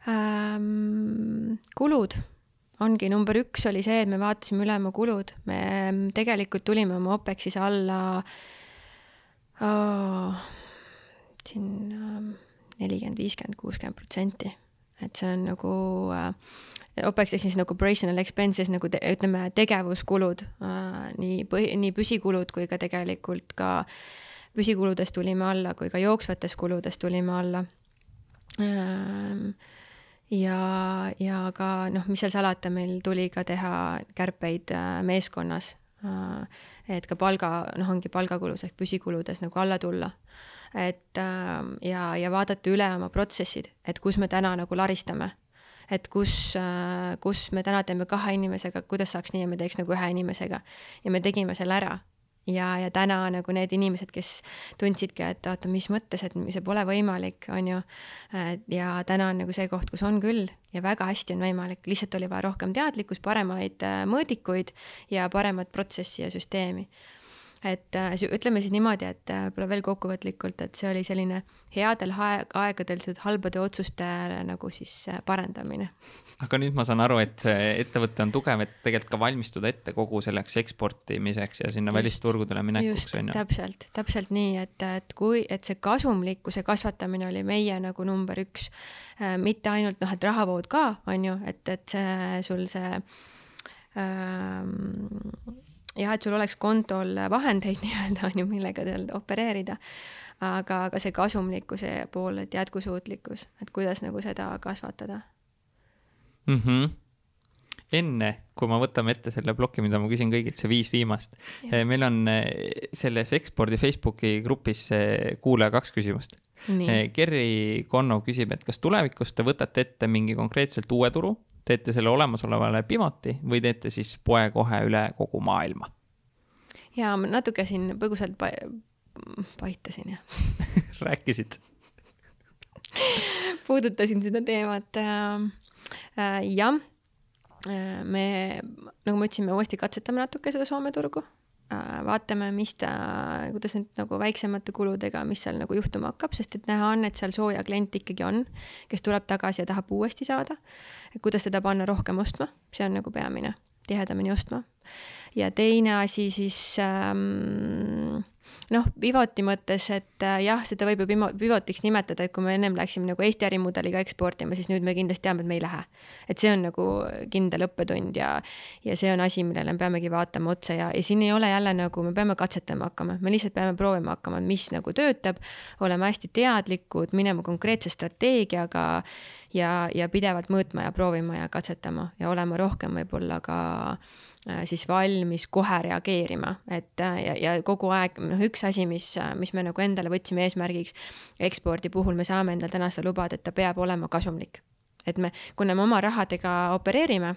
ähm,? kulud ongi number üks oli see, et me vaatasime üle oma kulud, me mm, tegelikult tulime oma OPEX-is alla oh, siin ähm, nelikümmend, viiskümmend, kuuskümmend protsenti. et see on nagu uh, OPEX ehk siis nagu operational expenses nagu te, ütleme, tegevuskulud uh,, nii põhi, nii püsikulud kui ka tegelikult ka püsikuludest tulime alla, kui ka jooksvatest kuludest tulime alla uh, ja, ja ka noh, mis seal salata, meil tuli ka teha kärpeid äh, meeskonnas. Äh, et ka palga, noh, ongi palgakulus ehk püsikuludes nagu alla tulla. et äh, ja, ja vaadata üle oma protsessid, et kus me täna nagu laristame. et kus, kus me täna teeme kahe inimesega, kuidas saaks nii, et me teeks nagu ühe inimesega. ja me tegime selle ära ja, ja täna nagu need inimesed, kes tundsidki, et oota, mis mõttes, et see pole võimalik, on ju. ja täna on nagu see koht, kus on küll ja väga hästi on võimalik, lihtsalt oli vaja rohkem teadlikkust, paremaid äh, mõõdikuid ja paremat protsessi ja süsteemi et äh, ütleme siis niimoodi, et äh, võib-olla veel kokkuvõtlikult, et see oli selline headel aeg- aegadel halbade otsuste äh, nagu siis parendamine. aga nüüd ma saan aru, et see ettevõte on tugev, et tegelikult ka valmistuda ette kogu selleks eksportimiseks ja sinna Just. välisturgudele minekuks on ju. täpselt, täpselt nii, et, et kui, et see kasumlikkuse kasvatamine oli meie nagu number üks. mitte ainult noh, et rahavood ka, on ju, et, et see sul see ähm, jah, et sul oleks kontol vahendeid nii-öelda on ju, millega seal opereerida. aga, aga see kasumlikkuse pool, et jätkusuutlikkus, et kuidas nagu seda kasvatada mm. -hmm. enne, kui me võtame ette selle ploki, mida ma küsin kõigilt, see viis viimast. meil on eh, selles ekspordi Facebooki grupis eh, kuulaja kaks küsimust. Kerri Konno küsib, et kas tulevikus te võtate ette mingi konkreetselt uue turu, teete selle olemasolevale pivoti või teete siis poe kohe üle kogu maailma? ja ma natuke siin põgusalt pa paitasin jah rääkisid? puudutasin seda teemat äh,. Äh, jah äh,, me, nagu ma ütlesin, me uuesti katsetame natuke seda Soome turgu. Vaatame, mis ta, kuidas nüüd nagu väiksemate kuludega, mis seal nagu juhtuma hakkab, sest et näha on, et seal sooja klient ikkagi on, kes tuleb tagasi ja tahab uuesti saada. kuidas teda panna rohkem ostma, see on nagu peamine, tihedamini ostma. ja teine asi siis ähm, noh, pivoti mõttes, et äh, jah, seda võib ju pivotiks nimetada, et kui me ennem läksime nagu Eesti ärimudeliga eksportima, siis nüüd me kindlasti teame, et me ei lähe. et see on nagu kindel õppetund ja, ja see on asi, millele me peamegi vaatama otsa ja, ja siin ei ole jälle nagu, me peame katsetama hakkama, me lihtsalt peame proovima hakkama, mis nagu töötab, olema hästi teadlikud, minema konkreetse strateegiaga ja, ja pidevalt mõõtma ja proovima ja katsetama ja olema rohkem võib-olla ka siis valmis kohe reageerima, et äh, ja, ja kogu aeg, noh, üks asi, mis, mis me nagu endale võtsime eesmärgiks ekspordi puhul, me saame endale täna seda lubada, et ta peab olema kasumlik. et me, kuna me oma rahadega opereerime,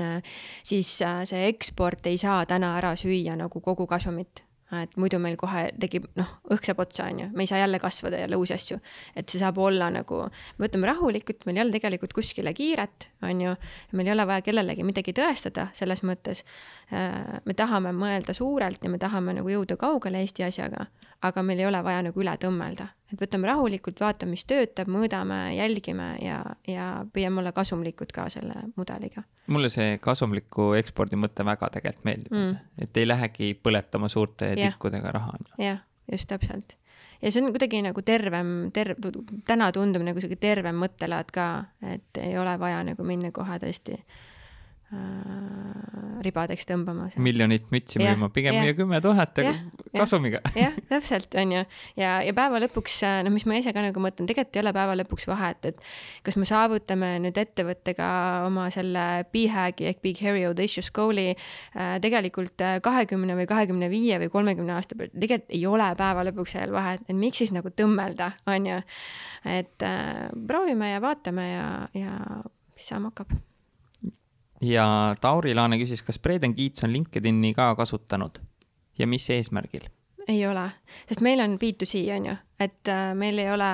äh, siis äh, see eksport ei saa täna ära süüa nagu kogu kasumit et muidu meil kohe tekib, noh, õhk saab otsa, on ju, me ei saa jälle kasvada jälle uusi asju. et see saab olla nagu, me võtame rahulikult, meil ei ole tegelikult kuskile kiiret, on ju, meil ei ole vaja kellelegi midagi tõestada selles mõttes. me tahame mõelda suurelt ja me tahame nagu jõuda kaugele Eesti asjaga, aga meil ei ole vaja nagu üle tõmmelda, et võtame rahulikult, vaatame, mis töötab, mõõdame, jälgime ja, ja püüame olla kasumlikud ka selle mudeliga. mulle see kasumliku ekspordi mõte väga tegelikult meeldib mm., et ei lähegi põletama suurte Jah. tikkudega raha. jah, just täpselt. ja see on kuidagi nagu tervem, terv-, täna tundub nagu sihuke tervem mõttelaad ka, et ei ole vaja nagu minna kohe tõesti äh, ribadeks tõmbama. miljonit mütsi müüma, pigem müüa kümme tuhat, jah. kasumiga. jah, täpselt, on ju. ja, ja päeva lõpuks, no mis ma ise ka nagu mõtlen, tegelikult ei ole päeva lõpuks vahet, et kas me saavutame nüüd ettevõttega oma selle BHAG-i ehk Big Hairy Audacious Goal'i äh, tegelikult kahekümne või kahekümne viie või kolmekümne aasta pealt, tegelikult ei ole päeva lõpuks sellel vahet, et miks siis nagu tõmmelda, on ju. et äh, proovime ja vaatame ja, ja mis saama hakkab ja Tauri Laane küsis, kas Breden Kiits on LinkedIni ka kasutanud ja mis eesmärgil? ei ole, sest meil on B2C on ju, et äh, meil ei ole,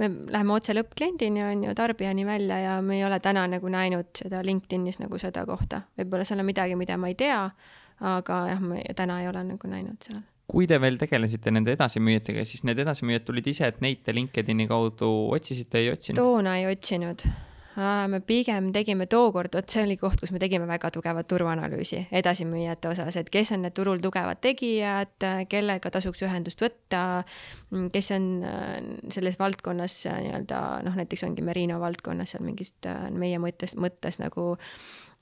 me läheme otse lõppkliendini on ju, tarbijani välja ja me ei ole täna nagu näinud seda LinkedInis nagu seda kohta. võib-olla seal on midagi, mida ma ei tea, aga jah, ma täna ei ole nagu näinud seal. kui te veel tegelesite nende edasimüüjatega, siis need edasimüüjad tulid ise, et neid te LinkedIni kaudu otsisite, ei otsinud? toona ei otsinud me pigem tegime tookord, vot see oli koht, kus me tegime väga tugevat turuanalüüsi edasimüüjate osas, et kes on need turul tugevad tegijad, kellega tasuks ühendust võtta, kes on äh, selles valdkonnas äh, nii-öelda noh, näiteks ongi Merino valdkonnas seal mingist äh, meie mõttes, mõttes nagu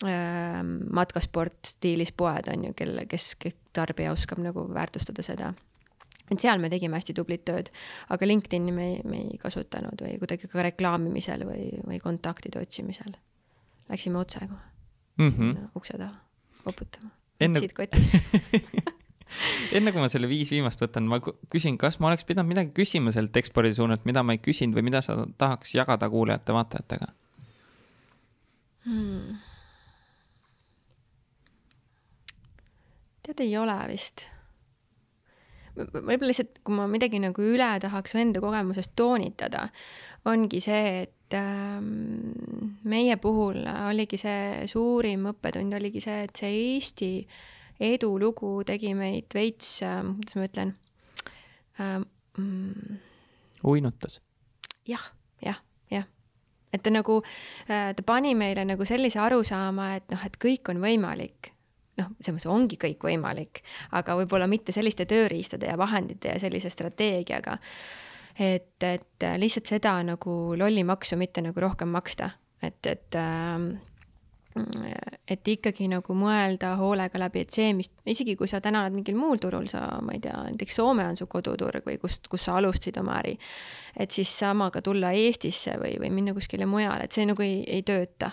äh, matkasport stiilis poed on ju, kelle, kes, kes tarbija oskab nagu väärtustada seda et seal me tegime hästi tublit tööd, aga LinkedIni me ei, me ei kasutanud või kuidagi ka reklaamimisel või, või kontaktide otsimisel. Läksime otse kohe mm -hmm. no, ukse taha koputama. Enne- otsid kotis enne kui ma selle viis viimast võtan, ma küsin, kas ma oleks pidanud midagi küsima sealt ekspordi suunalt, mida ma ei küsinud või mida sa tahaks jagada kuulajate-vaatajatega? hmm. tead, ei ole vist. Võib-olla lihtsalt, kui ma midagi nagu üle tahaks enda kogemusest toonitada, ongi see, et ähm, meie puhul oligi see suurim õppetund oligi see, et see Eesti edulugu tegi meid veits äh,, kuidas ma ütlen äh,, mm, uinutas. jah, jah, jah. et ta nagu, ta pani meile nagu sellise arusaama, et noh, et kõik on võimalik noh, selles mõttes ongi kõik võimalik, aga võib-olla mitte selliste tööriistade ja vahendite ja sellise strateegiaga. et, et lihtsalt seda nagu lollimaksu mitte nagu rohkem maksta, et, et äh, et ikkagi nagu mõelda hoolega läbi, et see, mis, isegi kui sa täna oled mingil muul turul, sa, ma ei tea, näiteks Soome on su koduturg või kust, kus sa alustasid oma äri, et siis samaga tulla Eestisse või, või minna kuskile mujale, et see nagu ei, ei tööta.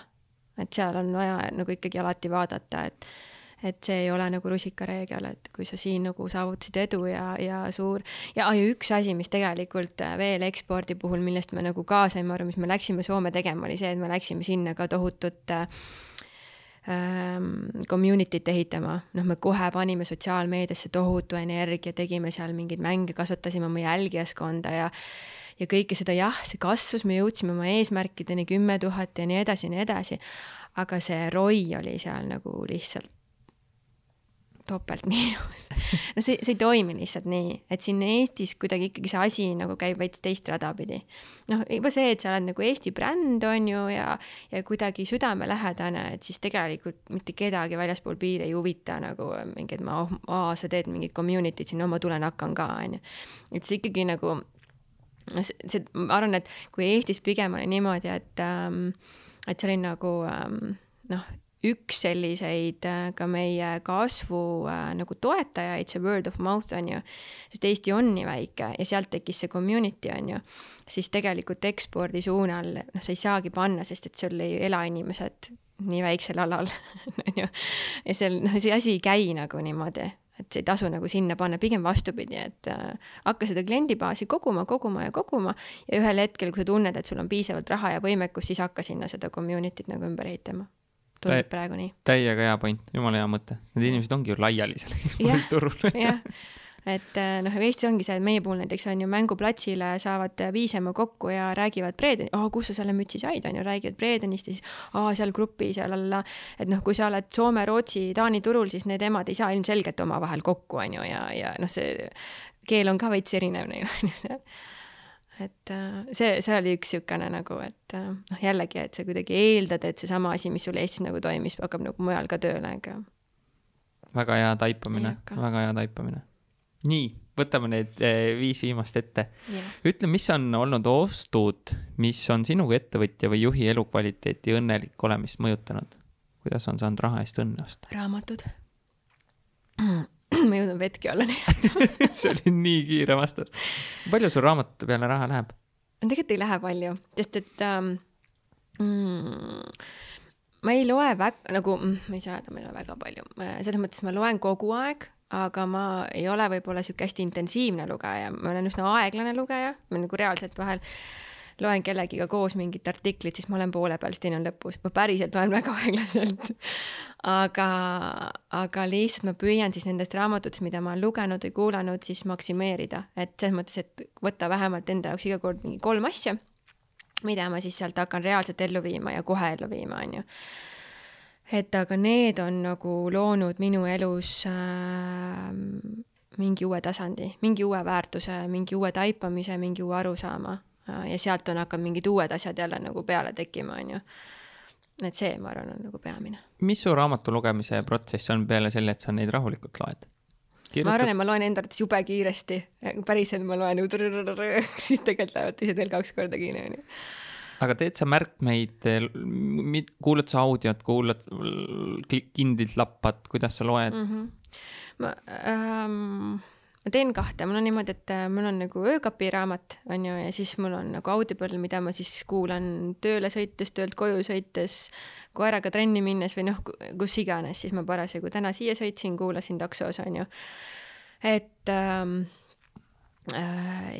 et seal on vaja nagu ikkagi alati vaadata, et et see ei ole nagu rusikareegel, et kui sa siin nagu saavutasid edu ja, ja suur ja, ja üks asi, mis tegelikult veel ekspordi puhul, millest me nagu ka saime aru, mis me läksime Soome tegema, oli see, et me läksime sinna ka tohutut äh, ähm, community't ehitama, noh, me kohe panime sotsiaalmeediasse tohutu energia, tegime seal mingeid mänge, kasvatasime oma jälgijaskonda ja ja kõike seda, jah, see kasvas, me jõudsime oma eesmärkideni kümme tuhat ja nii edasi ja nii edasi. aga see ROI oli seal nagu lihtsalt topeltmiinus no see, see ei toimi lihtsalt nii, et siin Eestis kuidagi ikkagi see asi nagu käib veits teist rada pidi. noh, juba see, et sa oled nagu Eesti bränd, on ju, ja, ja kuidagi südamelähedane, et siis tegelikult mitte kedagi väljaspool piiri ei huvita nagu mingi, et ma, aa, sa teed mingit community't siin, no ma tulen hakkan ka, on ju. et see ikkagi nagu, see, ma arvan, et kui Eestis pigem oli niimoodi, et ähm, et see oli nagu ähm, noh, üks selliseid äh, ka meie kasvu äh, nagu toetajaid, see word of mouth on ju, sest Eesti on nii väike ja sealt tekkis see community on ju, siis tegelikult ekspordi suunal, noh, sa ei saagi panna, sest et sul ei ela inimesed nii väiksel alal on ju. ja seal, noh, see asi ei käi nagu niimoodi, et see ei tasu nagu sinna panna, pigem vastupidi, et äh, hakka seda kliendibaasi koguma, koguma ja koguma ja ühel hetkel, kui sa tunned, et sul on piisavalt raha ja võimekust, siis hakka sinna seda community't nagu ümber ehitama tundub praegu nii. täiega hea point, jumala hea mõte, sest need inimesed ongi ju laiali seal eksporditurul. jah, et äh, noh, Eestis ongi see, et meie puhul näiteks on ju mänguplatsile saavad viisema kokku ja räägivad Breedeni, aa, kus sa selle mütsi said, on ju, räägivad Breedenist ja siis aa, seal grupis ja lalla. et noh, kui sa oled Soome, Rootsi, Taani turul, siis need emad ei saa ilmselgelt omavahel kokku, on ju, ja, ja noh, see keel on ka veits erinev neil, on ju seal et äh, see, see oli üks niisugune nagu, et äh, noh, jällegi, et sa kuidagi eeldad, et seesama asi, mis sul Eestis nagu toimis, hakkab nagu mujal ka tööle, aga. väga hea taipamine, väga hea taipamine. nii, võtame need eh, viis viimast ette yeah.. ütle, mis on olnud ostud, mis on sinu kui ettevõtja või juhi elukvaliteeti õnnelik olemist mõjutanud? kuidas on saanud raha eest õnne osta? raamatud ma jõudan vetki alla neelata see oli nii kiire vastus. palju sul raamatute peale raha läheb? tegelikult ei lähe palju, sest et ähm, mm, ma ei loe väga, nagu mm, ma ei saa öelda, ma ei loe väga palju, selles mõttes ma loen kogu aeg, aga ma ei ole võib-olla sihuke hästi intensiivne lugeja, ma olen üsna aeglane lugeja, ma nagu reaalselt vahel loen kellegiga koos mingit artiklit, siis ma olen poole peal, siis teine on lõpus, ma päriselt loen väga aeglaselt. aga, aga lihtsalt ma püüan siis nendest raamatutest, mida ma olen lugenud või kuulanud, siis maksimeerida, et selles mõttes, et võtta vähemalt enda jaoks iga kord mingi kolm asja, mida ma siis sealt hakkan reaalselt ellu viima ja kohe ellu viima, on ju. Et aga need on nagu loonud minu elus äh, mingi uue tasandi, mingi uue väärtuse, mingi uue taipamise, mingi uue arusaama ja sealt on hakanud mingid uued asjad jälle nagu peale tekkima, on ju. et see, ma arvan, on nagu peamine. mis su raamatu lugemise protsess on peale selle, et sa neid rahulikult loed? Kirjutad... ma arvan, et ma loen enda arvates jube kiiresti, päriselt ma loen siis tegelikult lähevad teised veel kaks korda kiiremini. aga teed sa märkmeid, kuulad sa audiot, kuulad, kindilt lappad, kuidas sa loed mm? -hmm. ma ähm ma teen kahte, mul on niimoodi, et äh, mul on nagu öökapi raamat, on ju, ja siis mul on nagu Audible, mida ma siis kuulan tööle sõites, töölt koju sõites, koeraga trenni minnes või noh, kus iganes, siis ma parasjagu täna siia sõitsin, kuulasin taksos, on ju. et ähm, äh,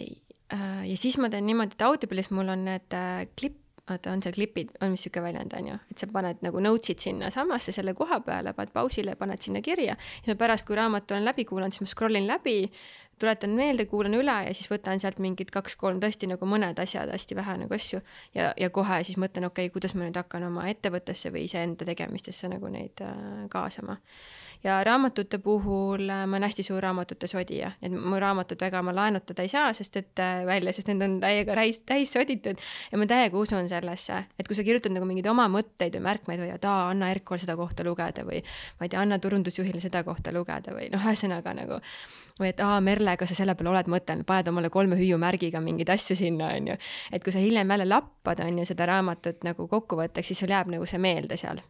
äh, ja siis ma teen niimoodi, et Audible'is mul on need äh, klipp, vaata, on seal klipid, on vist niisugune väljend, on ju, et sa paned nagu notes'id sinnasamasse selle koha peale, paned pausile, paned sinna kirja, siis ma pärast, kui raamatu olen läbi kuulanud, siis ma scroll in läbi, tuletan meelde, kuulan üle ja siis võtan sealt mingid kaks-kolm tõesti nagu mõned asjad, hästi vähe nagu asju. Ja, ja kohe siis mõtlen, okei okay,, kuidas ma nüüd hakkan oma ettevõttesse või iseenda tegemistesse nagu neid äh, kaasama. Ja raamatute puhul äh, ma olen hästi suur raamatute sodija, et mu raamatud väga ma laenutada ei saa, sest et äh, välja, sest need on täiega täis, täis soditud. Ja ma täiega usun sellesse, et kui sa kirjutad nagu mingeid oma mõtteid või märkmeid või et aa, Anna Erkol seda kohta lugeda või ma ei tea, anna turundusjuhile seda kohta lugeda või noh, ühesõnaga nagu või et aa, Merle, kas sa selle peale oled mõtelnud, paned omale kolme hüüumärgiga mingeid asju sinna, on ju. et kui sa hiljem jälle lappad, on ju, seda raamatut nagu kokkuvõtteks, siis sul jääb nagu see meelde seal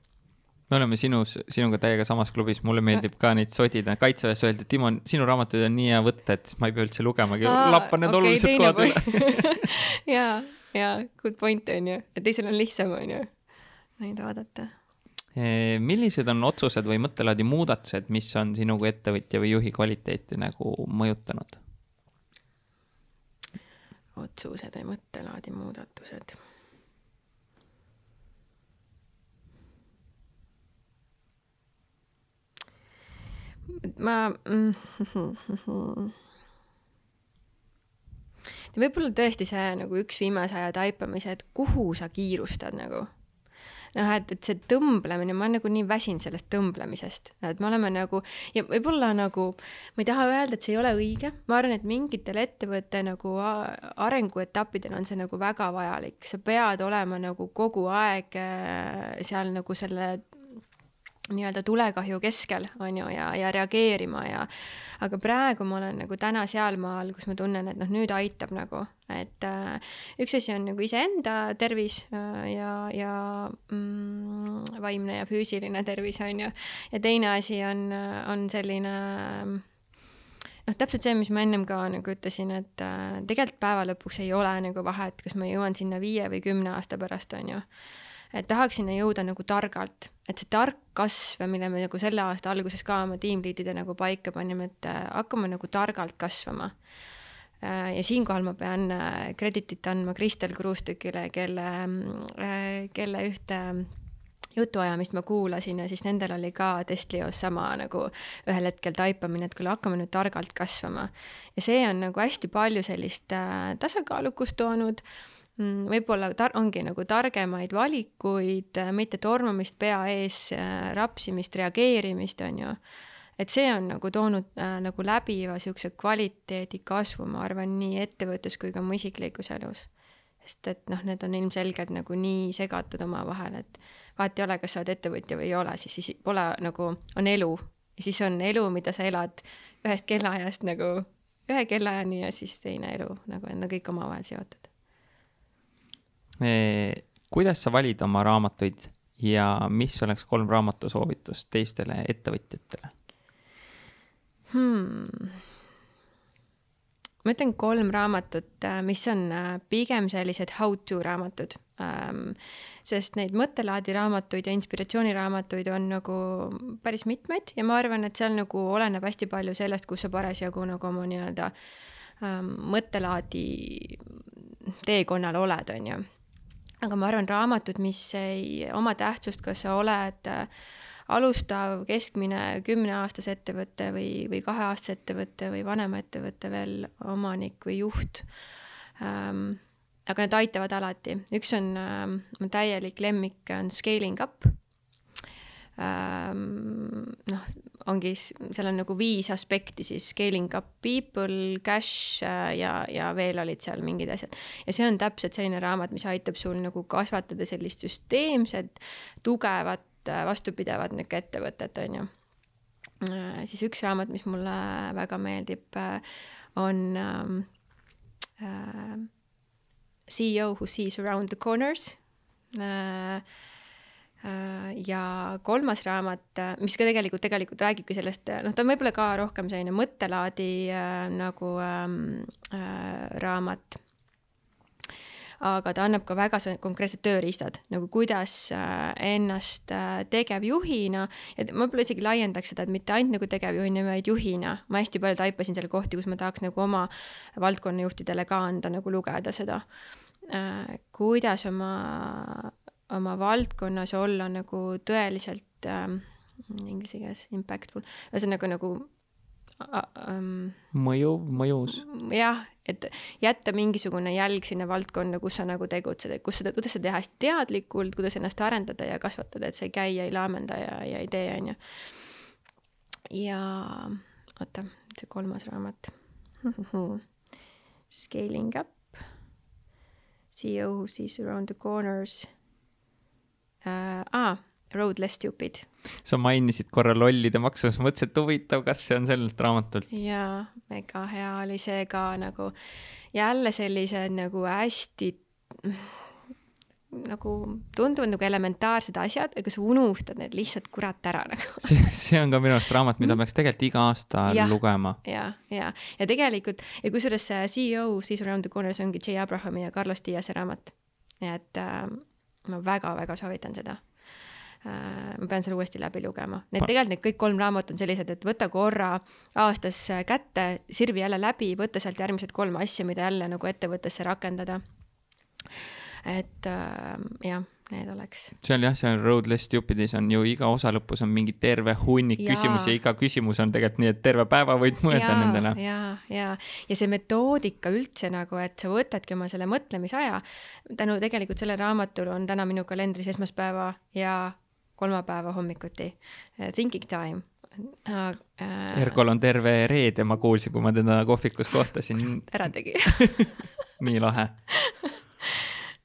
me oleme sinus, sinuga täiega samas klubis, mulle meeldib ka neid sodida, kaitseväes öeldi, et Timo, sinu raamatuid on nii hea võtta, et ma ei pea üldse lugemagi, lappan need okay, olulised kohad. üle ja, ja good point on ju, et teisel on lihtsam, on ju, neid vaadata. millised on otsused või mõttelaadi muudatused, mis on sinu kui ettevõtja või juhi kvaliteeti nagu mõjutanud? otsused või mõttelaadi muudatused ma mm, võib-olla tõesti see nagu üks viimase aja taipamise, et kuhu sa kiirustad nagu. noh, et, et see tõmblemine, ma olen nagu nii väsinud sellest tõmblemisest, et me oleme nagu ja võib-olla nagu, ma ei taha öelda, et see ei ole õige, ma arvan, et mingitel ettevõtte nagu arenguetappidel on see nagu väga vajalik, sa pead olema nagu kogu aeg äh, seal nagu selle nii-öelda tulekahju keskel, on ju, ja, ja reageerima ja aga praegu ma olen nagu täna sealmaal, kus ma tunnen, et noh, nüüd aitab nagu, et äh, üks asi on nagu iseenda tervis äh, ja, ja mm, vaimne ja füüsiline tervis, on ju, ja teine asi on, on selline noh, täpselt see, mis ma ennem ka nagu ütlesin, et äh, tegelikult päeva lõpuks ei ole nagu vahet, kas ma jõuan sinna viie või kümne aasta pärast, on ju et tahaks sinna jõuda nagu targalt, et see tark kasv, mille me nagu selle aasta alguses ka oma tiimliidide nagu paika panime, et äh, hakkame nagu targalt kasvama. Äh, ja siinkohal ma pean äh, kreditit andma Kristel Kruustükile, kelle, kelle ühte jutuajamist ma kuulasin ja siis nendel oli ka Testlios sama nagu ühel hetkel taipamine, et kuule, hakkame nüüd targalt kasvama. ja see on nagu hästi palju sellist tasakaalukust toonud Mm, võib-olla tar-, ongi nagu targemaid valikuid, äh, mitte tormamist pea ees, äh, rapsimist, reageerimist, on ju. et see on nagu toonud äh, nagu läbiva niisuguse kvaliteedi kasvu, ma arvan, nii ettevõttes kui ka mu isiklikus elus. sest et noh, need on ilmselgelt nagu nii segatud omavahel, et vahet ei ole, kas sa oled ettevõtja või ei ole, siis, siis pole nagu, on elu ja siis on elu, mida sa elad ühest kellaajast nagu ühe kellaajani ja siis teine elu nagu on kõik omavahel seotud kuidas sa valid oma raamatuid ja mis oleks kolm raamatusoovitust teistele ettevõtjatele hmm.? ma ütlen kolm raamatut, äh, mis on äh, pigem sellised how to raamatud ähm,. sest neid mõttelaadi raamatuid ja inspiratsiooniraamatuid on nagu päris mitmeid ja ma arvan, et seal nagu oleneb hästi palju sellest, kus sa parasjagu nagu oma nii-öelda ähm, mõttelaadi teekonnal oled, on ju aga ma arvan, raamatud, mis ei oma tähtsust, kas sa oled äh, alustav, keskmine kümneaastase ettevõtte või, või kaheaastase ettevõtte või vanema ettevõtte veel omanik või juht ähm,. aga need aitavad alati, üks on ähm, täielik lemmik, on Scaling Up. Noh, ongi, seal on nagu viis aspekti siis scaling up people, cash äh, ja, ja veel olid seal mingid asjad. ja see on täpselt selline raamat, mis aitab sul nagu kasvatada sellist süsteemset, tugevat, äh, vastupidavat niisugune ettevõtet, on ju. Äh, siis üks raamat, mis mulle väga meeldib, on ähm, äh, CEO who sees around the corners Äh, ja kolmas raamat, äh, mis ka tegelikult, tegelikult räägibki sellest, äh, noh, ta on võib-olla ka rohkem selline mõttelaadi äh, nagu ähm, äh, raamat. aga ta annab ka väga konkreetsed tööriistad, nagu kuidas äh, ennast äh, tegevjuhina ja ma võib-olla isegi laiendaks seda, et mitte ainult nagu tegevjuhina, vaid juhina. ma hästi palju taipasin seal kohti, kus ma tahaks nagu oma valdkonnajuhtidele ka anda nagu lugeda seda äh,, kuidas oma oma valdkonnas olla nagu tõeliselt ähm, inglise keeles impactful, ühesõnaga nagu ähm, mõjuv, mõjus. jah, et jätta mingisugune jälg sinna valdkonda, kus sa nagu tegutsed, et kus seda, kuidas seda teha hästi teadlikult, kuidas ennast arendada ja kasvatada, et sa ei käi ja ei laamenda ja, ja ei tee, on ju. ja oota, see kolmas raamat Scaling up, CEO who sees around the corners uh,. Ah, Road less stupid. sa mainisid korra lollide maksu, siis mõtlesin, et huvitav, kas see on sellelt raamatult. jaa, mega hea oli see ka nagu jälle sellised nagu hästi nagu tunduvad nagu elementaarsed asjad, aga sa unustad need lihtsalt kurat ära nagu. see, see on ka minu arust raamat, mida peaks tegelikult iga aasta ja, lugema. ja, ja, ja tegelikult ja kusjuures see CEO Sees Around the Corners ongi J Abrahami ja Carlos Diase raamat. et äh, ma väga-väga soovitan seda äh,. ma pean selle uuesti läbi lugema. Need tegelikult need kõik kolm raamatut on sellised, et võta korra aastas kätte, sirvi jälle läbi, võta sealt järgmised kolm asja, mida jälle nagu ettevõttesse rakendada et äh, jah, need oleks. seal jah, seal Roadless Stupidis on ju iga osa lõpus on mingi terve hunnik küsimusi ja iga küsimus on tegelikult nii, et terve päeva võid mõelda ja, nendele. ja, ja, ja see metoodika üldse nagu, et sa võtadki oma selle mõtlemisaja. tänu tegelikult sellele raamatule on täna minu kalendris esmaspäeva ja kolmapäeva hommikuti thinking time äh,. Erkol on terve reede, ma kuulsin, kui ma teda kohvikus kohtasin ära tegi nii lahe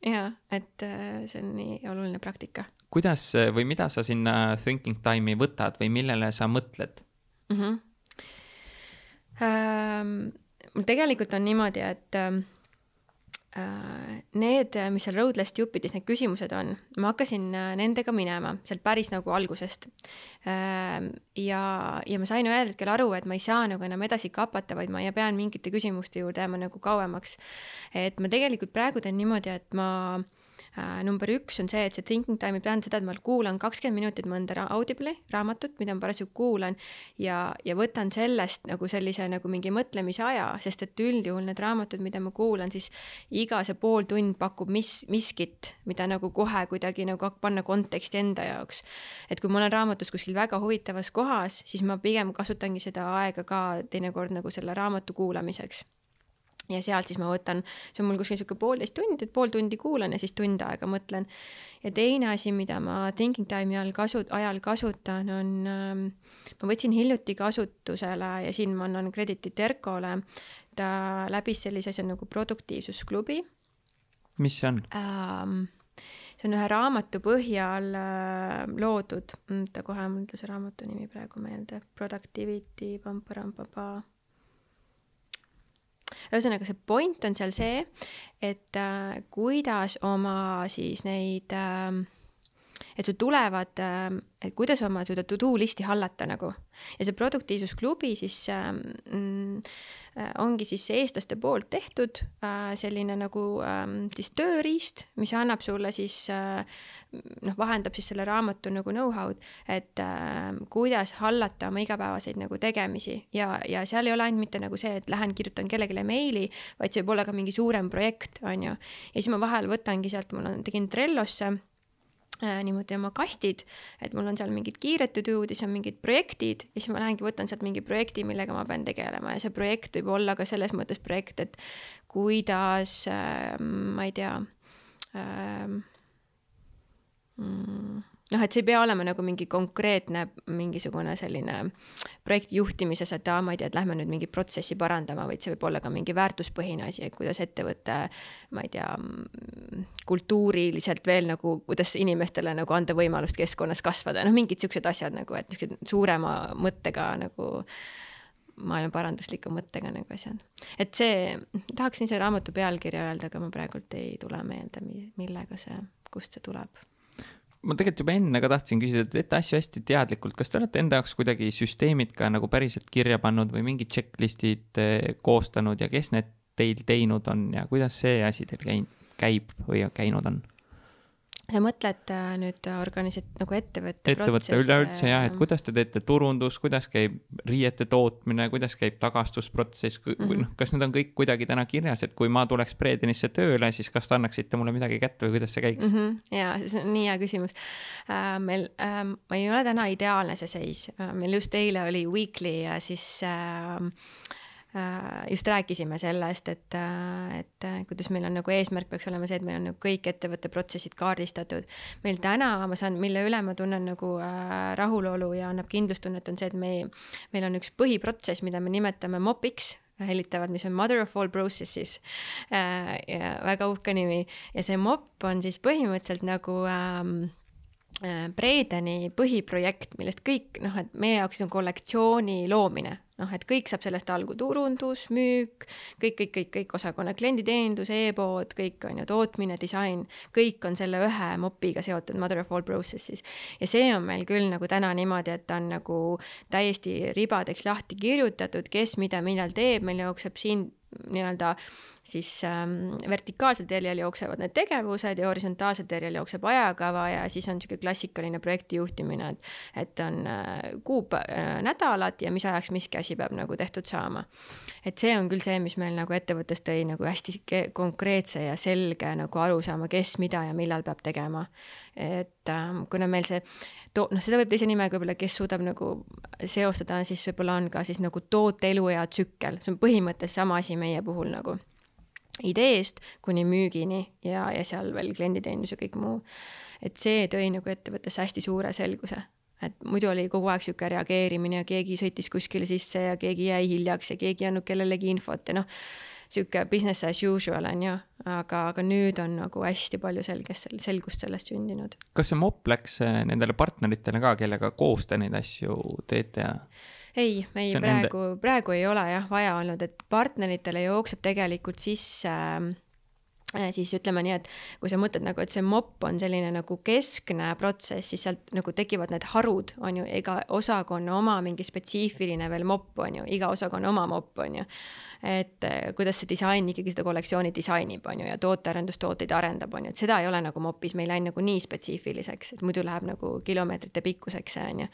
jaa, et äh, see on nii oluline praktika. kuidas või mida sa sinna thinking time'i võtad või millele sa mõtled mm? -hmm. Ähm, mul tegelikult on niimoodi, et ähm, Äh, need, mis seal Roadless Stupidis need küsimused on, ma hakkasin äh, nendega minema sealt päris nagu algusest. Ähm, ja, ja ma sain ühel hetkel aru, et ma ei saa nagu enam edasi kapata, vaid ma pean mingite küsimuste juurde jääma nagu kauemaks. et ma tegelikult praegu teen niimoodi, et ma Äh, number üks on see, et see thinking time'i tähendab seda, et ma kuulan kakskümmend minutit mõnda audible'i, raamatut, mida ma parasjagu kuulan ja, ja võtan sellest nagu sellise nagu mingi mõtlemise aja, sest et üldjuhul need raamatud, mida ma kuulan, siis iga see pool tund pakub mis, miskit, mida nagu kohe kuidagi nagu panna konteksti enda jaoks. et kui ma olen raamatus kuskil väga huvitavas kohas, siis ma pigem kasutangi seda aega ka teinekord nagu selle raamatu kuulamiseks ja sealt siis ma võtan, see on mul kuskil niisugune poolteist tundi, et pool tundi kuulan ja siis tund aega mõtlen. ja teine asi, mida ma thinking time'i all kasu-, ajal kasutan, on ähm,, ma võtsin hiljuti kasutusele ja siin ma annan kreditit Erkole, ta läbis sellise asja nagu produktiivsusklubi. mis see on ähm,? see on ühe raamatu põhjal äh, loodud, oota kohe mul ei tule see raamatu nimi praegu meelde, Productivity, pam-param-papa ühesõnaga, see point on seal see, et äh, kuidas oma siis neid äh, et sul tulevad, ähm, et kuidas oma seda to-do listi hallata nagu. ja see produktiivsusklubi siis mm, ongi siis eestlaste poolt tehtud äh, selline nagu ähm, siis tööriist, mis annab sulle siis äh, noh, vahendab siis selle raamatu nagu know-how'd, et kuidas hallata oma igapäevaseid nagu tegemisi ja, ja seal ei ole ainult mitte nagu see, et lähen kirjutan kellelegi meili, vaid see võib olla ka mingi suurem projekt, on ju. ja siis ma vahel võtangi sealt, mul on, tegin Trellosse niimoodi oma kastid, et mul on seal mingid kiired to do'd ja siis on mingid projektid ja siis ma lähengi, võtan sealt mingi projekti, millega ma pean tegelema. Ja see projekt võib olla ka selles mõttes projekt, et kuidas äh,, ma ei tea äh,, mm, noh, et see ei pea olema nagu mingi konkreetne mingisugune selline projekti juhtimises, et aa, ma ei tea, et lähme nüüd mingit protsessi parandama, vaid see võib olla ka mingi väärtuspõhine asi, et kuidas ettevõte, ma ei tea, kultuuriliselt veel nagu, kuidas inimestele nagu anda võimalust keskkonnas kasvada, noh, mingid siuksed asjad nagu, et niisugused suurema mõttega nagu maailmaparandusliku mõttega nagu asjad. et see, tahaksin selle raamatu pealkirja öelda, aga ma praegult ei tule meelde, millega see, kust see tuleb ma tegelikult juba enne ka tahtsin küsida, et teete asju hästi teadlikult, kas te olete enda jaoks kuidagi süsteemid ka nagu päriselt kirja pannud või mingid checklist'id eh, koostanud ja kes need teil teinud on ja kuidas see asi teil käinud, käib või käinud on? Sa mõtled äh, nüüd organisa-, nagu ettevõtte ettevõtte üleüldse jah, et kuidas te teete turundust, kuidas käib riiete tootmine, kuidas käib tagastusprotsess mm -hmm. või noh, kas need on kõik kuidagi täna kirjas, et kui ma tuleks Bredenisse tööle, siis kas te annaksite mulle midagi kätte või kuidas see käiks mm? -hmm. ja see on nii hea küsimus äh,. meil äh,, ma ei ole täna ideaalne see seis äh,, meil just eile oli weekly ja siis äh, just rääkisime sellest, et, et kuidas meil on nagu eesmärk peaks olema see, et meil on nagu kõik ettevõtte protsessid kaardistatud. meil täna, ma saan, mille üle ma tunnen nagu rahulolu ja annab kindlustunnet, on see, et me, meil on üks põhiprotsess, mida me nimetame MOP-iks hellitavad, mis on Mother of all processes äh,. väga uhke nimi ja see MOP on siis põhimõtteliselt nagu ähm, Bredeni põhiprojekt, millest kõik noh, et meie jaoks on kollektsiooni loomine, noh, et kõik saab sellest algu, turundus, müük, kõik, kõik, kõik, kõik osakonnad, klienditeenindus e, e-pood, kõik on ju, tootmine, disain, kõik on selle ühe mopiga seotud, mother of all processes. ja see on meil küll nagu täna niimoodi, et ta on nagu täiesti ribadeks lahti kirjutatud, kes mida millal teeb, meil jookseb siin nii-öelda siis ähm, vertikaalsel teljel jooksevad need tegevused ja horisontaalsel teljel jookseb ajakava ja siis on niisugune klassikaline projekti juhtimine, et et on äh, kuu äh,, nädalad ja mis ajaks miski asi peab nagu tehtud saama. et see on küll see, mis meil nagu ettevõttes tõi nagu hästi konkreetse ja selge nagu arusaama, kes mida ja millal peab tegema. et äh, kuna meil see to-, noh, seda võib teise nimega võib-olla, kes suudab nagu seostada, siis võib-olla on ka siis nagu toote eluea tsükkel, see on põhimõtteliselt sama asi meie puhul nagu ideest kuni müügini ja, ja seal veel klienditeenindus ja kõik muu. et see tõi nagu ettevõttesse hästi suure selguse, et muidu oli kogu aeg sihuke reageerimine ja keegi sõitis kuskile sisse ja keegi jäi hiljaks ja keegi ei andnud kellelegi infot ja noh, sihuke business as usual on ju, aga, aga nüüd on nagu hästi palju selgest, selgust sellest sündinud. kas see mopp läks eh, nendele partneritele ka, kellega koos te neid asju teete ja? Ei, ei praegu nende..., praegu ei ole jah vaja olnud, et partneritele jookseb tegelikult sisse äh, siis ütleme nii, et kui sa mõtled nagu, et see mopp on selline nagu keskne protsess, siis sealt nagu tekivad need harud, on ju, iga osakonna oma mingi spetsiifiline veel mopp, on ju, iga osakonna oma mopp, on ju. et äh, kuidas see disain ikkagi seda kollektsiooni disainib, on ju, ja tootearendustooteid arendab, on ju, et seda ei ole nagu mopis meil läinud nagu nii spetsiifiliseks, et muidu läheb nagu kilomeetrite pikkuseks, on ju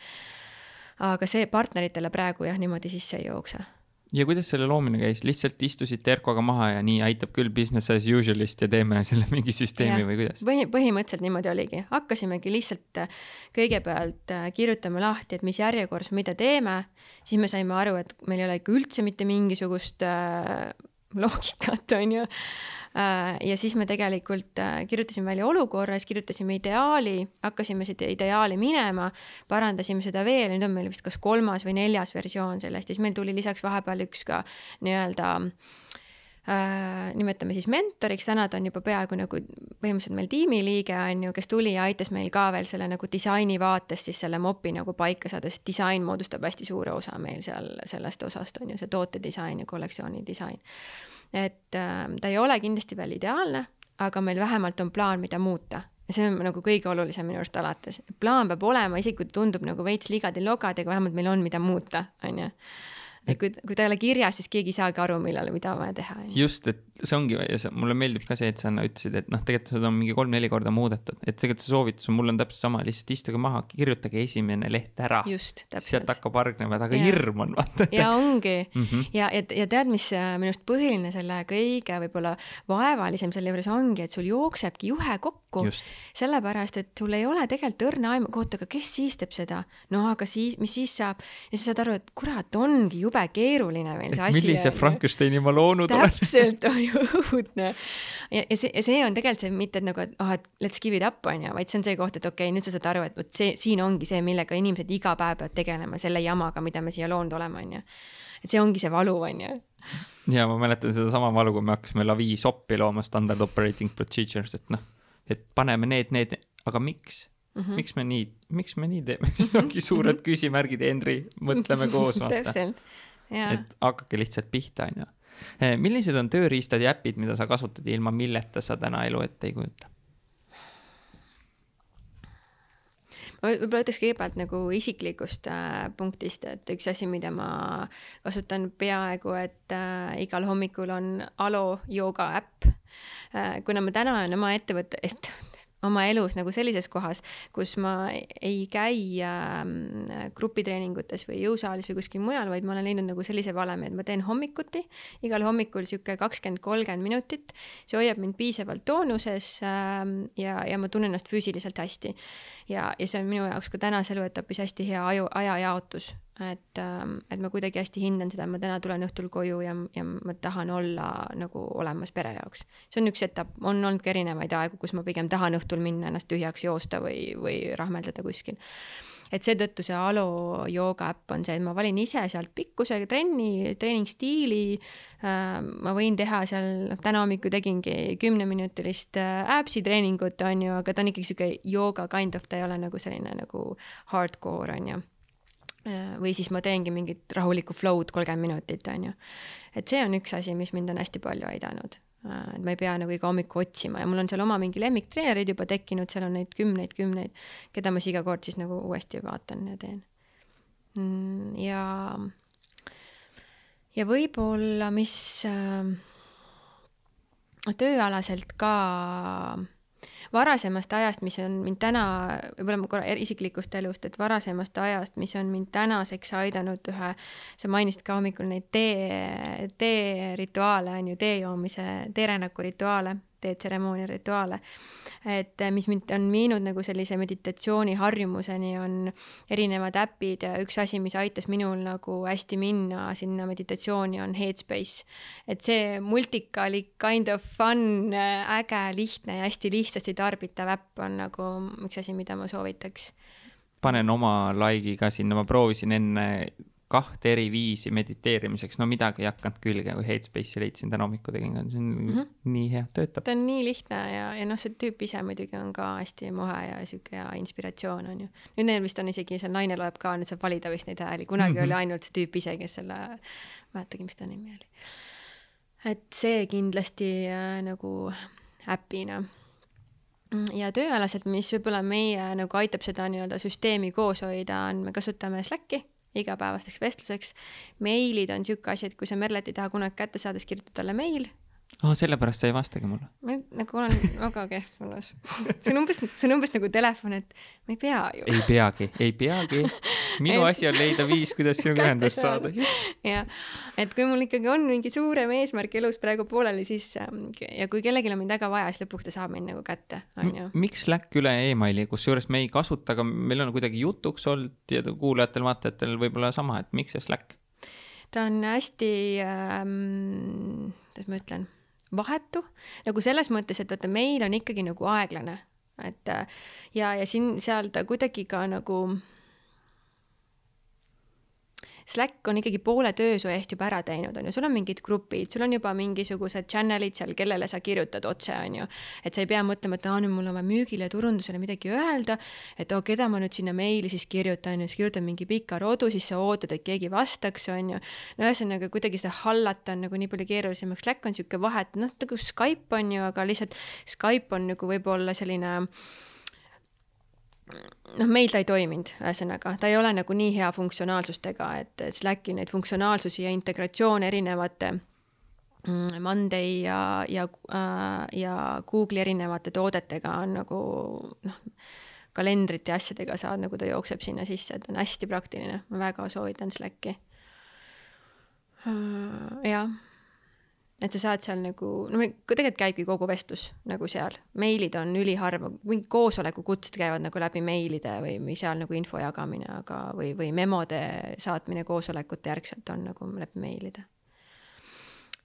aga see partneritele praegu jah, niimoodi sisse ei jookse. Ja kuidas selle loomine käis, lihtsalt istusite Erkoga maha ja nii aitab küll business as usual'ist ja teeme selle mingi süsteemi ja, või kuidas? põhi, põhimõtteliselt niimoodi oligi, hakkasimegi lihtsalt äh, kõigepealt äh, kirjutama lahti, et mis järjekorras mida teeme, siis me saime aru, et meil ei ole ikka üldse mitte mingisugust äh, loogikat, on ju Äh, ja siis me tegelikult äh, kirjutasime välja olukorra, siis kirjutasime ideaali, hakkasime seda ideaali minema, parandasime seda veel, nüüd on meil vist kas kolmas või neljas versioon sellest. Ja siis meil tuli lisaks vahepeal üks ka nii-öelda Äh, nimetame siis mentoriks, täna ta on juba peaaegu nagu põhimõtteliselt meil tiimiliige on ju, kes tuli ja aitas meil ka veel selle nagu disaini vaatest siis selle mopi nagu paika saada, sest disain moodustab hästi suure osa meil seal sellest osast on ju, see tootedisain ja kollektsiooni disain et äh, ta ei ole kindlasti veel ideaalne, aga meil vähemalt on plaan, mida muuta. Ja see on nagu kõige olulisem minu arust alates. plaan peab olema, isegi kui tundub nagu veits ligadi-logadi, aga vähemalt meil on, mida muuta, on ju et kui, kui ta ei ole kirjas, siis keegi ei saagi aru, millal, mida on vaja teha. just, et see ongi, mulle meeldib ka see, et sa ütlesid, et noh, tegelikult seda on mingi kolm-neli korda muudetud, et tegelikult see soovitus on, mul on täpselt sama, lihtsalt istuge maha, kirjutage esimene leht ära. sealt hakkab hargnema, aga hirm on vaata. ja ongi mm -hmm. ja, ja, ja tead, mis äh, minu arust põhiline selle kõige võib-olla vaevalisem selle juures ongi, et sul jooksebki juhe kokku. sellepärast, et sul ei ole tegelikult õrna aimu, oota, aga kes siis teeb seda? no aga siis, mis siis saab? ja sa saad aru, et kurat, ongi jube jube keeruline meil see asi. millise Frankensteini ma loonud olen. täpselt, on ju õudne. ja, ja see, ja see on tegelikult see mitte, et nagu, et ah, et let's give it up, on ju, vaid see on see koht, et okei okay,, nüüd sa saad aru, et vot see, siin ongi see, millega inimesed iga päev peavad tegelema, selle jamaga, mida me siia loonud oleme, on ju. et see ongi see valu, on ju ja ma mäletan sedasama valu, kui me hakkasime Lavi soppi looma standard operating procedures, et noh, et paneme need, need, aga miks? Mm -hmm. miks me nii, miks me nii teeme siis ongi suured küsimärgid, Henri, mõtleme koos, vaata et hakake lihtsalt pihta, on ju. Eh, millised on tööriistad ja äpid, mida sa kasutad ja ilma milleta sa täna elu ette ei kujuta? ma võib-olla ütleks kõigepealt nagu isiklikust äh, punktist, et üks asi, mida ma kasutan peaaegu, et äh, igal hommikul on Alo jooga äpp äh,. kuna ma täna olen oma ettevõtte, ettevõtte oma elus nagu sellises kohas, kus ma ei käi äh, grupitreeningutes või jõusaalis või kuskil mujal, vaid ma olen leidnud nagu sellise valemi, et ma teen hommikuti, igal hommikul sihuke kakskümmend, kolmkümmend minutit. see hoiab mind piisavalt toonuses äh, ja, ja ma tunnen ennast füüsiliselt hästi. Ja, ja see on minu jaoks ka tänases eluetapis hästi hea aju, ajajaotus et, ähm, et ma kuidagi hästi hindan seda, et ma täna tulen õhtul koju ja, ja ma tahan olla nagu olemas pere jaoks. see on üks etapp, on olnud ka erinevaid aegu, kus ma pigem tahan õhtul minna ennast tühjaks joosta või, või rahmeldada kuskil et seetõttu see Alo jooga äpp on see, et ma valin ise sealt pikkuse, trenni, treeningstiili äh,. ma võin teha seal, noh täna hommikul tegingi kümneminutilist äh, äpsi treeningut, on ju, aga ta on ikkagi sihuke jooga kind of, ta ei ole nagu selline nagu hardcore, on ju äh, või siis ma teengi mingit rahulikku flow'd kolmkümmend minutit, on ju. et see on üks asi, mis mind on hästi palju aidanud Äh, et ma ei pea nagu iga hommiku otsima ja mul on seal oma mingi lemmiktreenerid juba tekkinud, seal on neid kümneid, kümneid, keda ma siis iga kord siis nagu uuesti vaatan ja teen. Mm, ja, ja võib-olla, mis äh, tööalaselt ka äh, varasemast ajast, mis on mind täna, võib-olla ma korra isiklikust elust, et varasemast ajast, mis on mind tänaseks aidanud ühe, sa mainisid ka hommikul neid tee, teerituaale on ju, tee joomise, teerännaku rituaale teetseremoonia rituaale. et mis mind on viinud nagu sellise meditatsiooniharjumuseni, on erinevad äpid ja üks asi, mis aitas minul nagu hästi minna sinna meditatsiooni, on Headspace. et see multikalik kind of fun, äge, lihtne ja hästi lihtsasti tarbitav äpp on nagu üks asi, mida ma soovitaks panen oma like'i ka sinna, ma proovisin enne kahte eri viisi mediteerimiseks, no midagi ei hakanud külge, kui Headspace'i leidsin täna hommikul tegin, see on mm -hmm. nii hea, töötab. ta on nii lihtne ja, ja noh, see tüüp ise muidugi on ka hästi muhe ja sihuke hea inspiratsioon on ju. nüüd neil vist on isegi, see naine loeb ka, nüüd saab valida vist neid hääli, kunagi mm -hmm. oli ainult see tüüp ise, kes selle, mäletagi, mis ta nimi oli. et see kindlasti äh, nagu äpina ja tööalaselt, mis võib-olla meie nagu aitab seda nii-öelda süsteemi koos hoida, on, me kasutame Slacki igapäevasteks vestluseks. meilid on niisugune asi, et kui sa Merlet ei taha kunagi kätte saada, siis kirjuta talle meil aa oh,, sellepärast sa ei vastagi mulle? ma nagu olen väga kehv selles. see on umbes, see on umbes nagu telefon, et ma ei pea ju. ei peagi, ei peagi. minu asi on leida viis, kuidas sinuga ühendust saada, jah, et kui mul ikkagi on mingi suurem eesmärk elus praegu pooleli, siis ähm, ja kui kellelgi on mind väga vaja, siis lõpuks ta saab mind nagu kätte, on ju. miks Slack üle emaili, kusjuures me ei kasuta, aga meil on kuidagi jutuks olnud ja kuulajatel-vaatajatel võib-olla sama, et miks see Slack? ta on hästi ähm,, kuidas ma ütlen vahetu, nagu selles mõttes, et vaata, meil on ikkagi nagu aeglane, et ja, ja siin, seal ta kuidagi ka nagu Slack on ikkagi poole töö su eest juba ära teinud, on ju, sul on mingid grupid, sul on juba mingisugused channel'id seal, kellele sa kirjutad otse, on ju. et sa ei pea mõtlema, et aa, nüüd mul on vaja müügile ja turundusele midagi öelda, et oo, keda ma nüüd sinna meili siis kirjutan, siis kirjutan mingi pika rodu, siis sa ootad, et keegi vastaks, on ju. no ühesõnaga kuidagi seda hallata on nagu nii palju keerulisemaks, Slack on niisugune vahe, et noh, nagu Skype on ju, aga lihtsalt Skype on nagu võib-olla selline noh, meil ta ei toiminud, ühesõnaga, ta ei ole nagu nii hea funktsionaalsustega, et Slacki neid funktsionaalsusi ja integratsioone erinevate mm, Monday ja, ja äh,, ja Google'i erinevate toodetega on nagu noh, kalendrite ja asjadega saad, nagu ta jookseb sinna sisse, et on hästi praktiline, ma väga soovitan Slacki uh,. jah et sa saad seal nagu, no tegelikult käibki kogu vestlus nagu seal, meilid on üliharva, mingid koosolekukutsed käivad nagu läbi meilide või, või seal nagu info jagamine, aga, või, või memode saatmine koosolekute järgselt on nagu läbi meilide.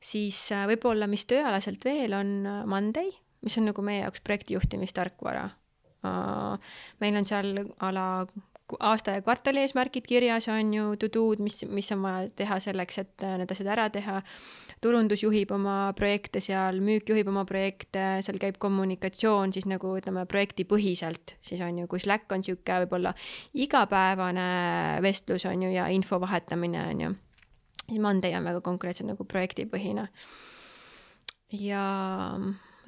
siis äh, võib-olla, mis tööalaselt veel on äh, Monday, mis on nagu meie jaoks projektijuhtimistarkvara. Äh, meil on seal a la aasta ja kvartali eesmärgid kirjas, on ju, to do'd, mis, mis on vaja teha selleks, et need asjad ära teha turundus juhib oma projekte seal, müük juhib oma projekte, seal käib kommunikatsioon siis nagu ütleme, projektipõhiselt, siis on ju, kui Slack on niisugune võib-olla igapäevane vestlus, on ju, ja info vahetamine, on ju, siis Monday on väga konkreetselt nagu projektipõhine. ja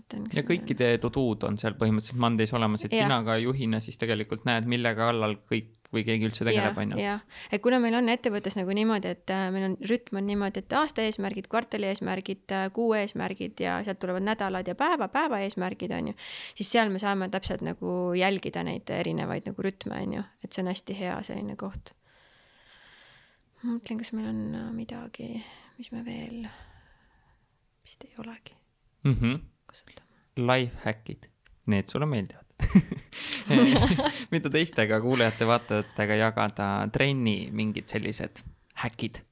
mõtlen. ja kõikide to-do'd on seal põhimõtteliselt Mondays olemas, et ja. sina ka juhina siis tegelikult näed, mille kallal kõik või keegi üldse tegeleb, on ju. jah, et kuna meil on ettevõttes nagu niimoodi, et äh, meil on rütm on niimoodi, et aasta eesmärgid, kvartali eesmärgid, äh, kuu eesmärgid ja sealt tulevad nädalad ja päeva, päeva eesmärgid, on ju, siis seal me saame täpselt nagu jälgida neid erinevaid nagu rütme, on ju, et see on hästi hea selline koht. ma mõtlen, kas meil on äh, midagi, mis me veel, vist ei olegi mm. -hmm. Life hack'id, need sulle meeldivad? mida teistega kuulajate-vaatajatega jagada, trenni mingid sellised häkid?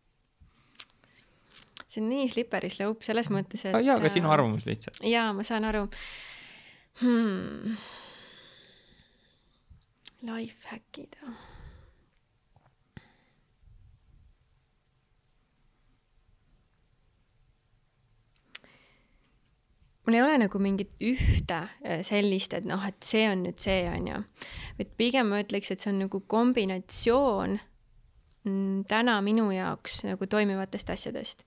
see on nii slippery slope selles mõttes, et. jaa, aga sinu arvamus lihtsalt. jaa, ma saan aru hmm.. Life hack'id mul ei ole nagu mingit ühte äh, sellist, et noh, et see on nüüd see, on ju. et pigem ma ütleks, et see on nagu kombinatsioon mm, täna minu jaoks nagu toimivatest asjadest.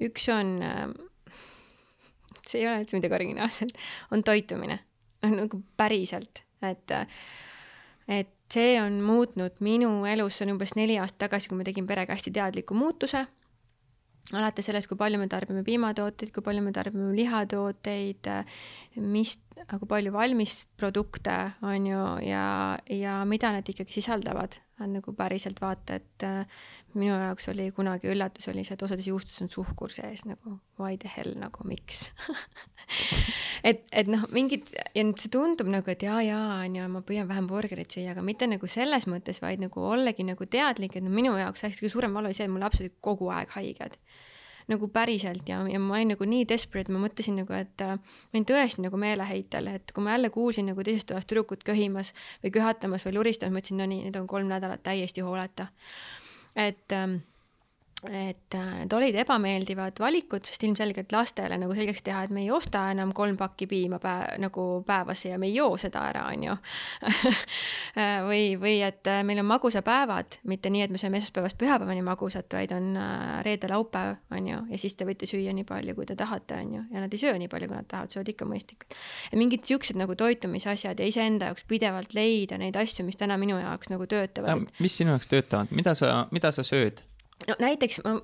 üks on, ähm, see ei ole üldse midagi originaalset, on toitumine. nagu päriselt, et, et see on muutnud minu elus, see on umbes neli aastat tagasi, kui ma tegin perega hästi teadliku muutuse alates sellest, kui palju me tarbime piimatooteid, kui palju me tarbime lihatooteid, mis, kui palju valmisprodukte on ju ja, ja mida need ikkagi sisaldavad. Nagu päriselt vaata, et äh, minu jaoks oli kunagi üllatus oli see, et osades juustus on suhkur sees nagu why the hell nagu miks? Et, et noh, mingid ja nüüd see tundub nagu, et jaa, jaa, on ju, ma püüan vähem burgerit süüa, aga mitte nagu selles mõttes, vaid nagu ollagi nagu teadlik, et no minu jaoks hästi suurem valu oli see, et mul lapsed olid kogu aeg haiged nagu päriselt ja, ja ma olin nagu nii desperate, ma mõtlesin nagu, et äh, ma olin tõesti nagu meeleheitel, et kui ma jälle kuulsin nagu teisest toast tüdrukut köhimas või köhatamas või luristamas, mõtlesin, no nii, nüüd on kolm nädalat täiesti hooleta. et ähm, et äh, need olid ebameeldivad valikud, sest ilmselgelt lastele nagu selgeks teha, et me ei osta enam kolm pakki piima päev, nagu päevas ja me ei joo seda ära, on ju või, või et äh, meil on magusapäevad, mitte nii, et me sööme esmaspäevast pühapäevani magusat, vaid on äh, reede-laupäev, on ju, ja siis te võite süüa nii palju, kui te tahate, on ju, ja nad ei söö nii palju, kui nad tahavad, söövad ikka mõistlikult. mingid siuksed nagu toitumisasjad ja iseenda jaoks pidevalt leida neid asju, mis täna minu jaoks nagu töötavad. mis sinu jaoks töötavad, mida sa, mida sa sööd? No näiteks ma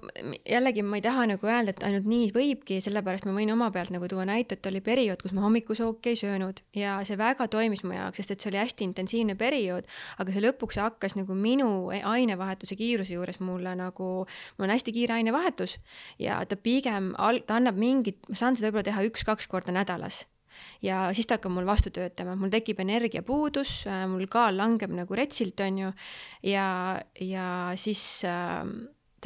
jällegi ma ei taha nagu öelda, et ainult nii võibki, sellepärast ma võin oma pealt nagu tuua näite, et oli periood, kus ma hommikusooki ei söönud ja see väga toimis mu jaoks, sest et see oli hästi intensiivne periood, aga see lõpuks hakkas nagu minu ainevahetuse kiiruse juures mulle nagu, mul on hästi kiire ainevahetus ja ta pigem, ta annab mingit, ma saan seda võib-olla teha üks-kaks korda nädalas. Ja siis ta hakkab mul vastu töötama, mul tekib energiapuudus, mul kaal langeb nagu retsilt, on ju, ja, ja siis äh,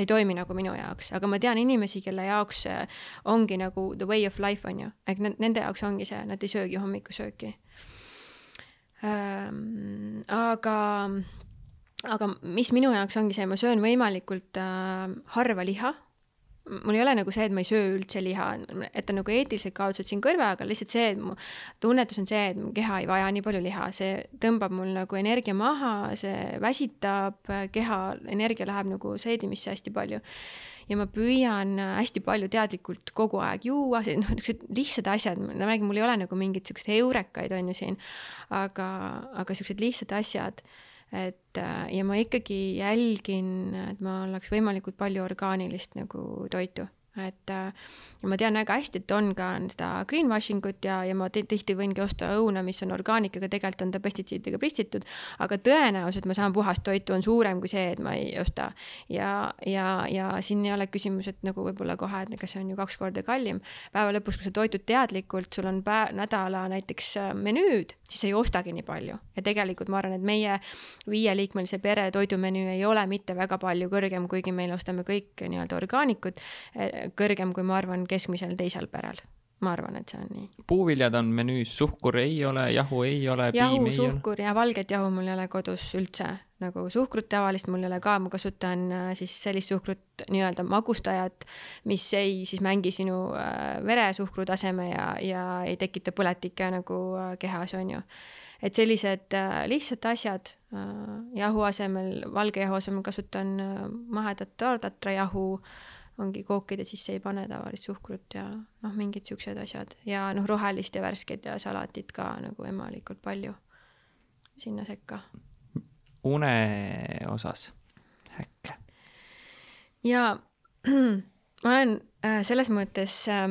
ta ei toimi nagu minu jaoks, aga ma tean inimesi, kelle jaoks ongi nagu the way of life on ju, ehk nende jaoks ongi see, nad ei söögi hommikusööki ähm,. aga, aga mis minu jaoks ongi see, ma söön võimalikult äh, harva liha mul ei ole nagu see, et ma ei söö üldse liha, et on nagu eetilised kaalutlused siin kõrval, aga lihtsalt see, et mu tunnetus on see, et mu keha ei vaja nii palju liha, see tõmbab mul nagu energia maha, see väsitab keha, energia läheb nagu seedimisse hästi palju. ja ma püüan hästi palju teadlikult kogu aeg juua, noh, niisugused lihtsad asjad, ma räägin, mul ei ole nagu mingeid siukseid eurekaid on ju siin, aga, aga siuksed lihtsad asjad et äh, ja ma ikkagi jälgin, et ma oleks võimalikult palju orgaanilist nagu toitu et äh, ma tean väga hästi, et on ka seda greenwashing ut ja, ja ma tihti võingi osta õuna, mis on orgaanik, aga tegelikult on ta pestitsiididega pritsitud, aga tõenäosus, et ma saan puhast toitu, on suurem kui see, et ma ei osta. ja, ja, ja siin ei ole küsimus, et nagu võib-olla kohe, et kas see on ju kaks korda kallim. päeva lõpus, kui sa toitud teadlikult, sul on päev, nädala näiteks äh, menüüd, siis sa ei ostagi nii palju ja tegelikult ma arvan, et meie viieliikmelise pere toidumenüü ei ole mitte väga palju kõrgem, kuigi meil ostame kõik nii-öelda orgaanikut kõrgem, kui ma arvan, keskmisel teisel perel ma arvan, et see on nii. puuviljad on menüüs, suhkur ei ole, jahu ei ole. jahu, suhkur ja valget jahu mul ei ole kodus üldse, nagu suhkrut tavalist mul ei ole ka, ma kasutan äh, siis sellist suhkrut, nii-öelda magustajat, mis ei siis mängi sinu äh, veresuhkru taseme ja, ja ei tekita põletikke nagu äh, kehas, on ju. et sellised lihtsad asjad, jahu asemel, valge jahu asemel kasutan mahedat taortatrajahu ongi kookide sisse ei pane tavalist suhkrut ja noh, mingid siuksed asjad ja noh, rohelist ja värsket ja salatit ka nagu emalikult palju sinna sekka. une osas häkke? ja ma olen äh, selles mõttes äh,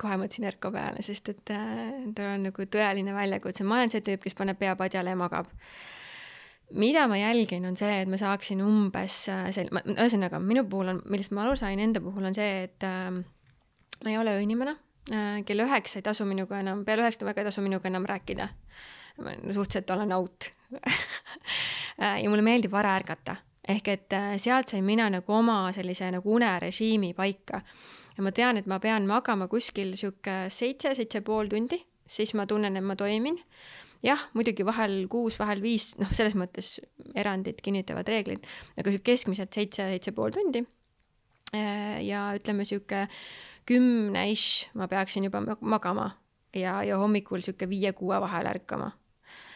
kohe mõtlesin Erko peale, sest et äh, tal on nagu tõeline väljakutse, ma olen see tüüp, kes paneb pea padjale ja magab mida ma jälgin, on see, et ma saaksin umbes äh, sel-, ühesõnaga minu puhul on, millest ma aru sain enda puhul, on see, et äh, ma ei ole ööinimene äh,, kell üheksa ei tasu minuga enam, peale üheksat väga ei tasu minuga enam rääkida. Ma suhteliselt olen out ja mulle meeldib vara ärgata, ehk et äh, sealt sain mina nagu oma sellise nagu unerežiimi paika. ja ma tean, et ma pean magama kuskil sihuke seitse, seitse pool tundi, siis ma tunnen, et ma toimin jah, muidugi vahel kuus, vahel viis, noh, selles mõttes erandid kinnitavad reeglid, aga keskmiselt seitse, seitse pool tundi. Äh, ja ütleme sihuke kümne-ish ma peaksin juba magama ja, ja hommikul sihuke viie-kuue vahel ärkama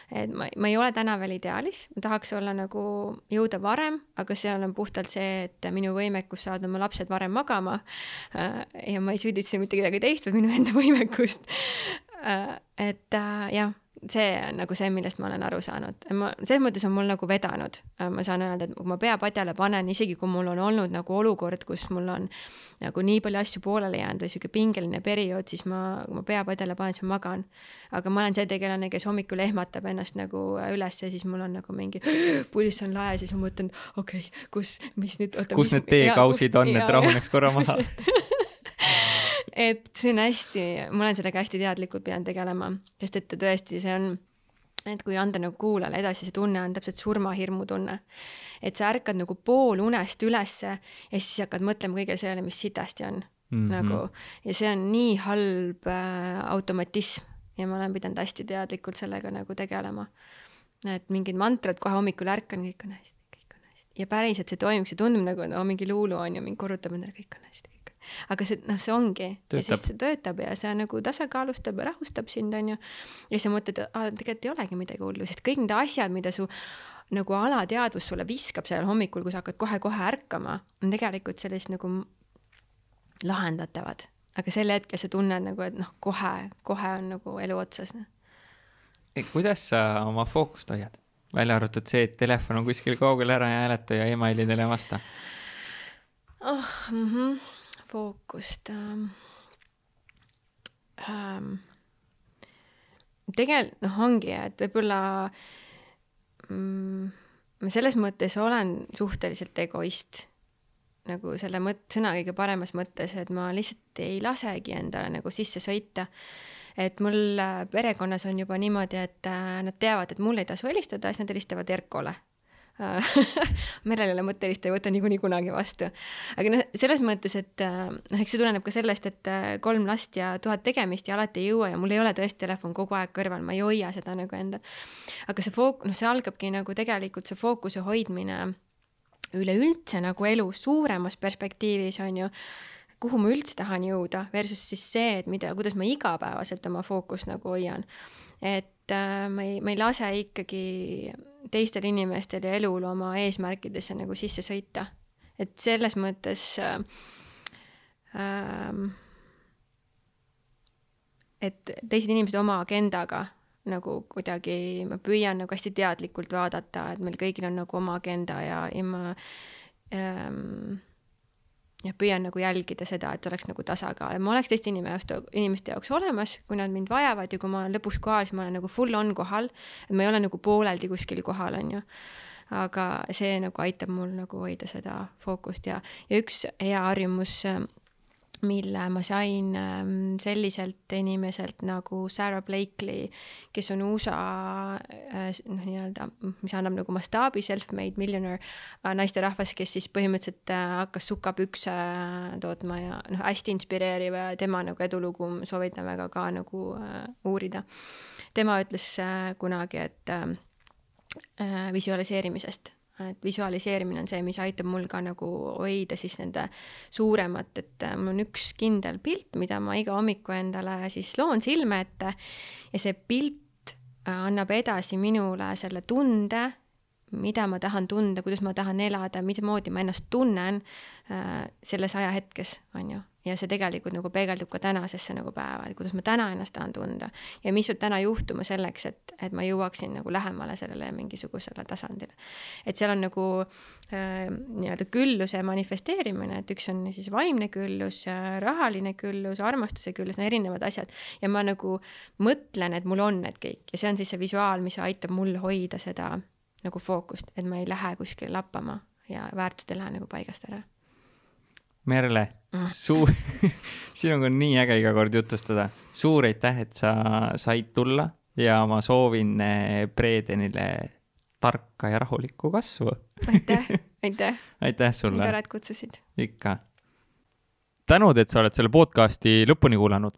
et ma, ma ei ole täna veel ideaalis, ma tahaks olla nagu, jõuda varem, aga seal on puhtalt see, et minu võimekus saada oma lapsed varem magama. Äh, ja ma ei süüdista mitte kedagi teist, vaid minu enda võimekust. Äh, et jah see on nagu see, millest ma olen aru saanud. ma, selles mõttes on mul nagu vedanud, ma saan öelda, et kui ma pea padjale panen, isegi kui mul on olnud nagu olukord, kus mul on nagu nii palju asju pooleli jäänud või sihuke pingeline periood, siis ma, kui ma pea padjale panen, siis ma magan. aga ma olen see tegelane, kes hommikul ehmatab ennast nagu üles ja siis mul on nagu mingi pulss on lae, siis ma mõtlen, okei okay,, kus, mis nüüd. kus mis, need teekausid on, et rahuneks korra maha et see on hästi, ma olen sellega hästi teadlikult pidanud tegelema, sest et tõesti, see on, et kui anda nagu kuulajale edasi, see tunne on täpselt surmahirmu tunne. et sa ärkad nagu poolunest ülesse ja siis hakkad mõtlema kõigele sellele, mis sitasti on mm -hmm. nagu ja see on nii halb äh, automatism ja ma olen pidanud hästi teadlikult sellega nagu tegelema. et mingid mantrad kohe hommikul ärkan, kõik on hästi, kõik on hästi ja päriselt see toimub, see tundub nagu no mingi luulu on ju, mingi korrutab endale, kõik on hästi aga see, noh, see ongi. ja siis see töötab ja see nagu tasakaalustab ja rahustab sind, on ju. ja siis sa mõtled, et aa, tegelikult ei olegi midagi hullu, sest kõik need asjad, mida su nagu alateadvus sulle viskab sellel hommikul, kui sa hakkad kohe-kohe ärkama, on tegelikult sellist nagu lahendatavad. aga sel hetkel sa tunned nagu, et noh, kohe, kohe on nagu elu otsas. Noh. kuidas sa oma fookust hoiad? välja arvatud see, et telefon on kuskil kaugel ära ja hääleta ja emailidele ei vasta oh,. Mm -hmm fookust ähm,. Ähm, tegelikult noh, ongi, et võib-olla mm, ma selles mõttes olen suhteliselt egoist nagu selle mõt-, sõna kõige paremas mõttes, et ma lihtsalt ei lasegi endale nagu sisse sõita. et mul äh, perekonnas on juba niimoodi, et äh, nad teavad, et mul ei tasu helistada, siis nad helistavad Erkole Merel ei ole mõttelist, ei võta niikuinii kunagi vastu. aga noh, selles mõttes, et äh, noh, eks see tuleneb ka sellest, et äh, kolm last ja tuhat tegemist ja alati ei jõua ja mul ei ole tõesti telefon kogu aeg kõrval, ma ei hoia seda nagu endal. aga see fook-, noh, see algabki nagu tegelikult see fookuse hoidmine üleüldse nagu elu suuremas perspektiivis on ju kuhu ma üldse tahan jõuda, versus siis see, et mida, kuidas ma igapäevaselt oma fookust nagu hoian. et äh, ma ei, ma ei lase ikkagi teistel inimestel ja elul oma eesmärkidesse nagu sisse sõita. et selles mõttes äh, äh, et teised inimesed oma agendaga nagu kuidagi, ma püüan nagu hästi teadlikult vaadata, et meil kõigil on nagu oma agenda ja, ja ma ähm, ja püüan nagu jälgida seda, et oleks nagu tasakaal, et ma oleks teiste inimeste, inimeste jaoks olemas, kui nad mind vajavad ja kui ma olen lõpuks kohal, siis ma olen nagu full on kohal. et ma ei ole nagu pooleldi kuskil kohal, on ju. aga see nagu aitab mul nagu hoida seda fookust ja, ja üks hea harjumus mille ma sain ähm, selliselt inimeselt nagu Sarah Blakely, kes on USA äh, noh, nii-öelda, mis annab nagu mastaabi self-made millionaire äh, naisterahvas, kes siis põhimõtteliselt äh, hakkas sukapükse tootma ja noh, hästi inspireeriv ja tema nagu edulugu soovitan väga ka nagu uurida. tema ütles kunagi, et visualiseerimisest et visualiseerimine on see, mis aitab mul ka nagu hoida siis nende suuremat, et äh, mul on üks kindel pilt, mida ma iga hommiku endale siis loon silme ette. Ja see pilt äh, annab edasi minule selle tunde, mida ma tahan tunda, kuidas ma tahan elada, mismoodi ma ennast tunnen äh, selles ajahetkes, on ju ja see tegelikult nagu peegeldub ka tänasesse nagu päeva, et kuidas ma täna ennast tahan tunda. Ja mis peab täna juhtuma selleks, et, et ma jõuaksin nagu lähemale sellele mingisugusele tasandile. et seal on nagu äh, nii-öelda külluse manifesteerimine, et üks on siis vaimne küllus, rahaline küllus, armastuse küllus, no erinevad asjad. Ja ma nagu mõtlen, et mul on need kõik. Ja see on siis see visuaal, mis aitab mul hoida seda nagu fookust, et ma ei lähe kuskile lappama ja väärtused ei lähe nagu paigast ära Merle mm., suur sinuga on nii äge iga kord jutustada. suur aitäh, et sa said tulla ja ma soovin Breedenile tarka ja rahulikku kasvu. aitäh, aitäh. aitäh sulle. tore, et kutsusid. ikka. tänud, et sa oled selle podcast'i lõpuni kuulanud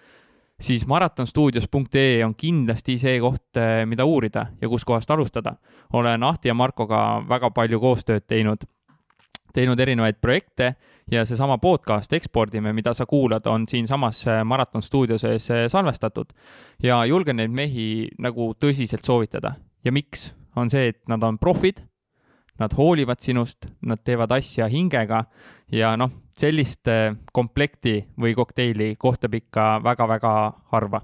siis maratonstuudios.ee on kindlasti see koht, eh, mida uurida ja kuskohast alustada. olen Ahti ja Markoga väga palju koostööd teinud, teinud erinevaid projekte ja seesama podcast Ekspordime, mida sa kuulad, on siinsamas eh, Maraton stuudio sees eh, salvestatud. ja julgen neid mehi nagu tõsiselt soovitada. ja miks? on see, et nad on profid, nad hoolivad sinust, nad teevad asja hingega ja noh sellist komplekti või kokteili kohtab ikka väga-väga harva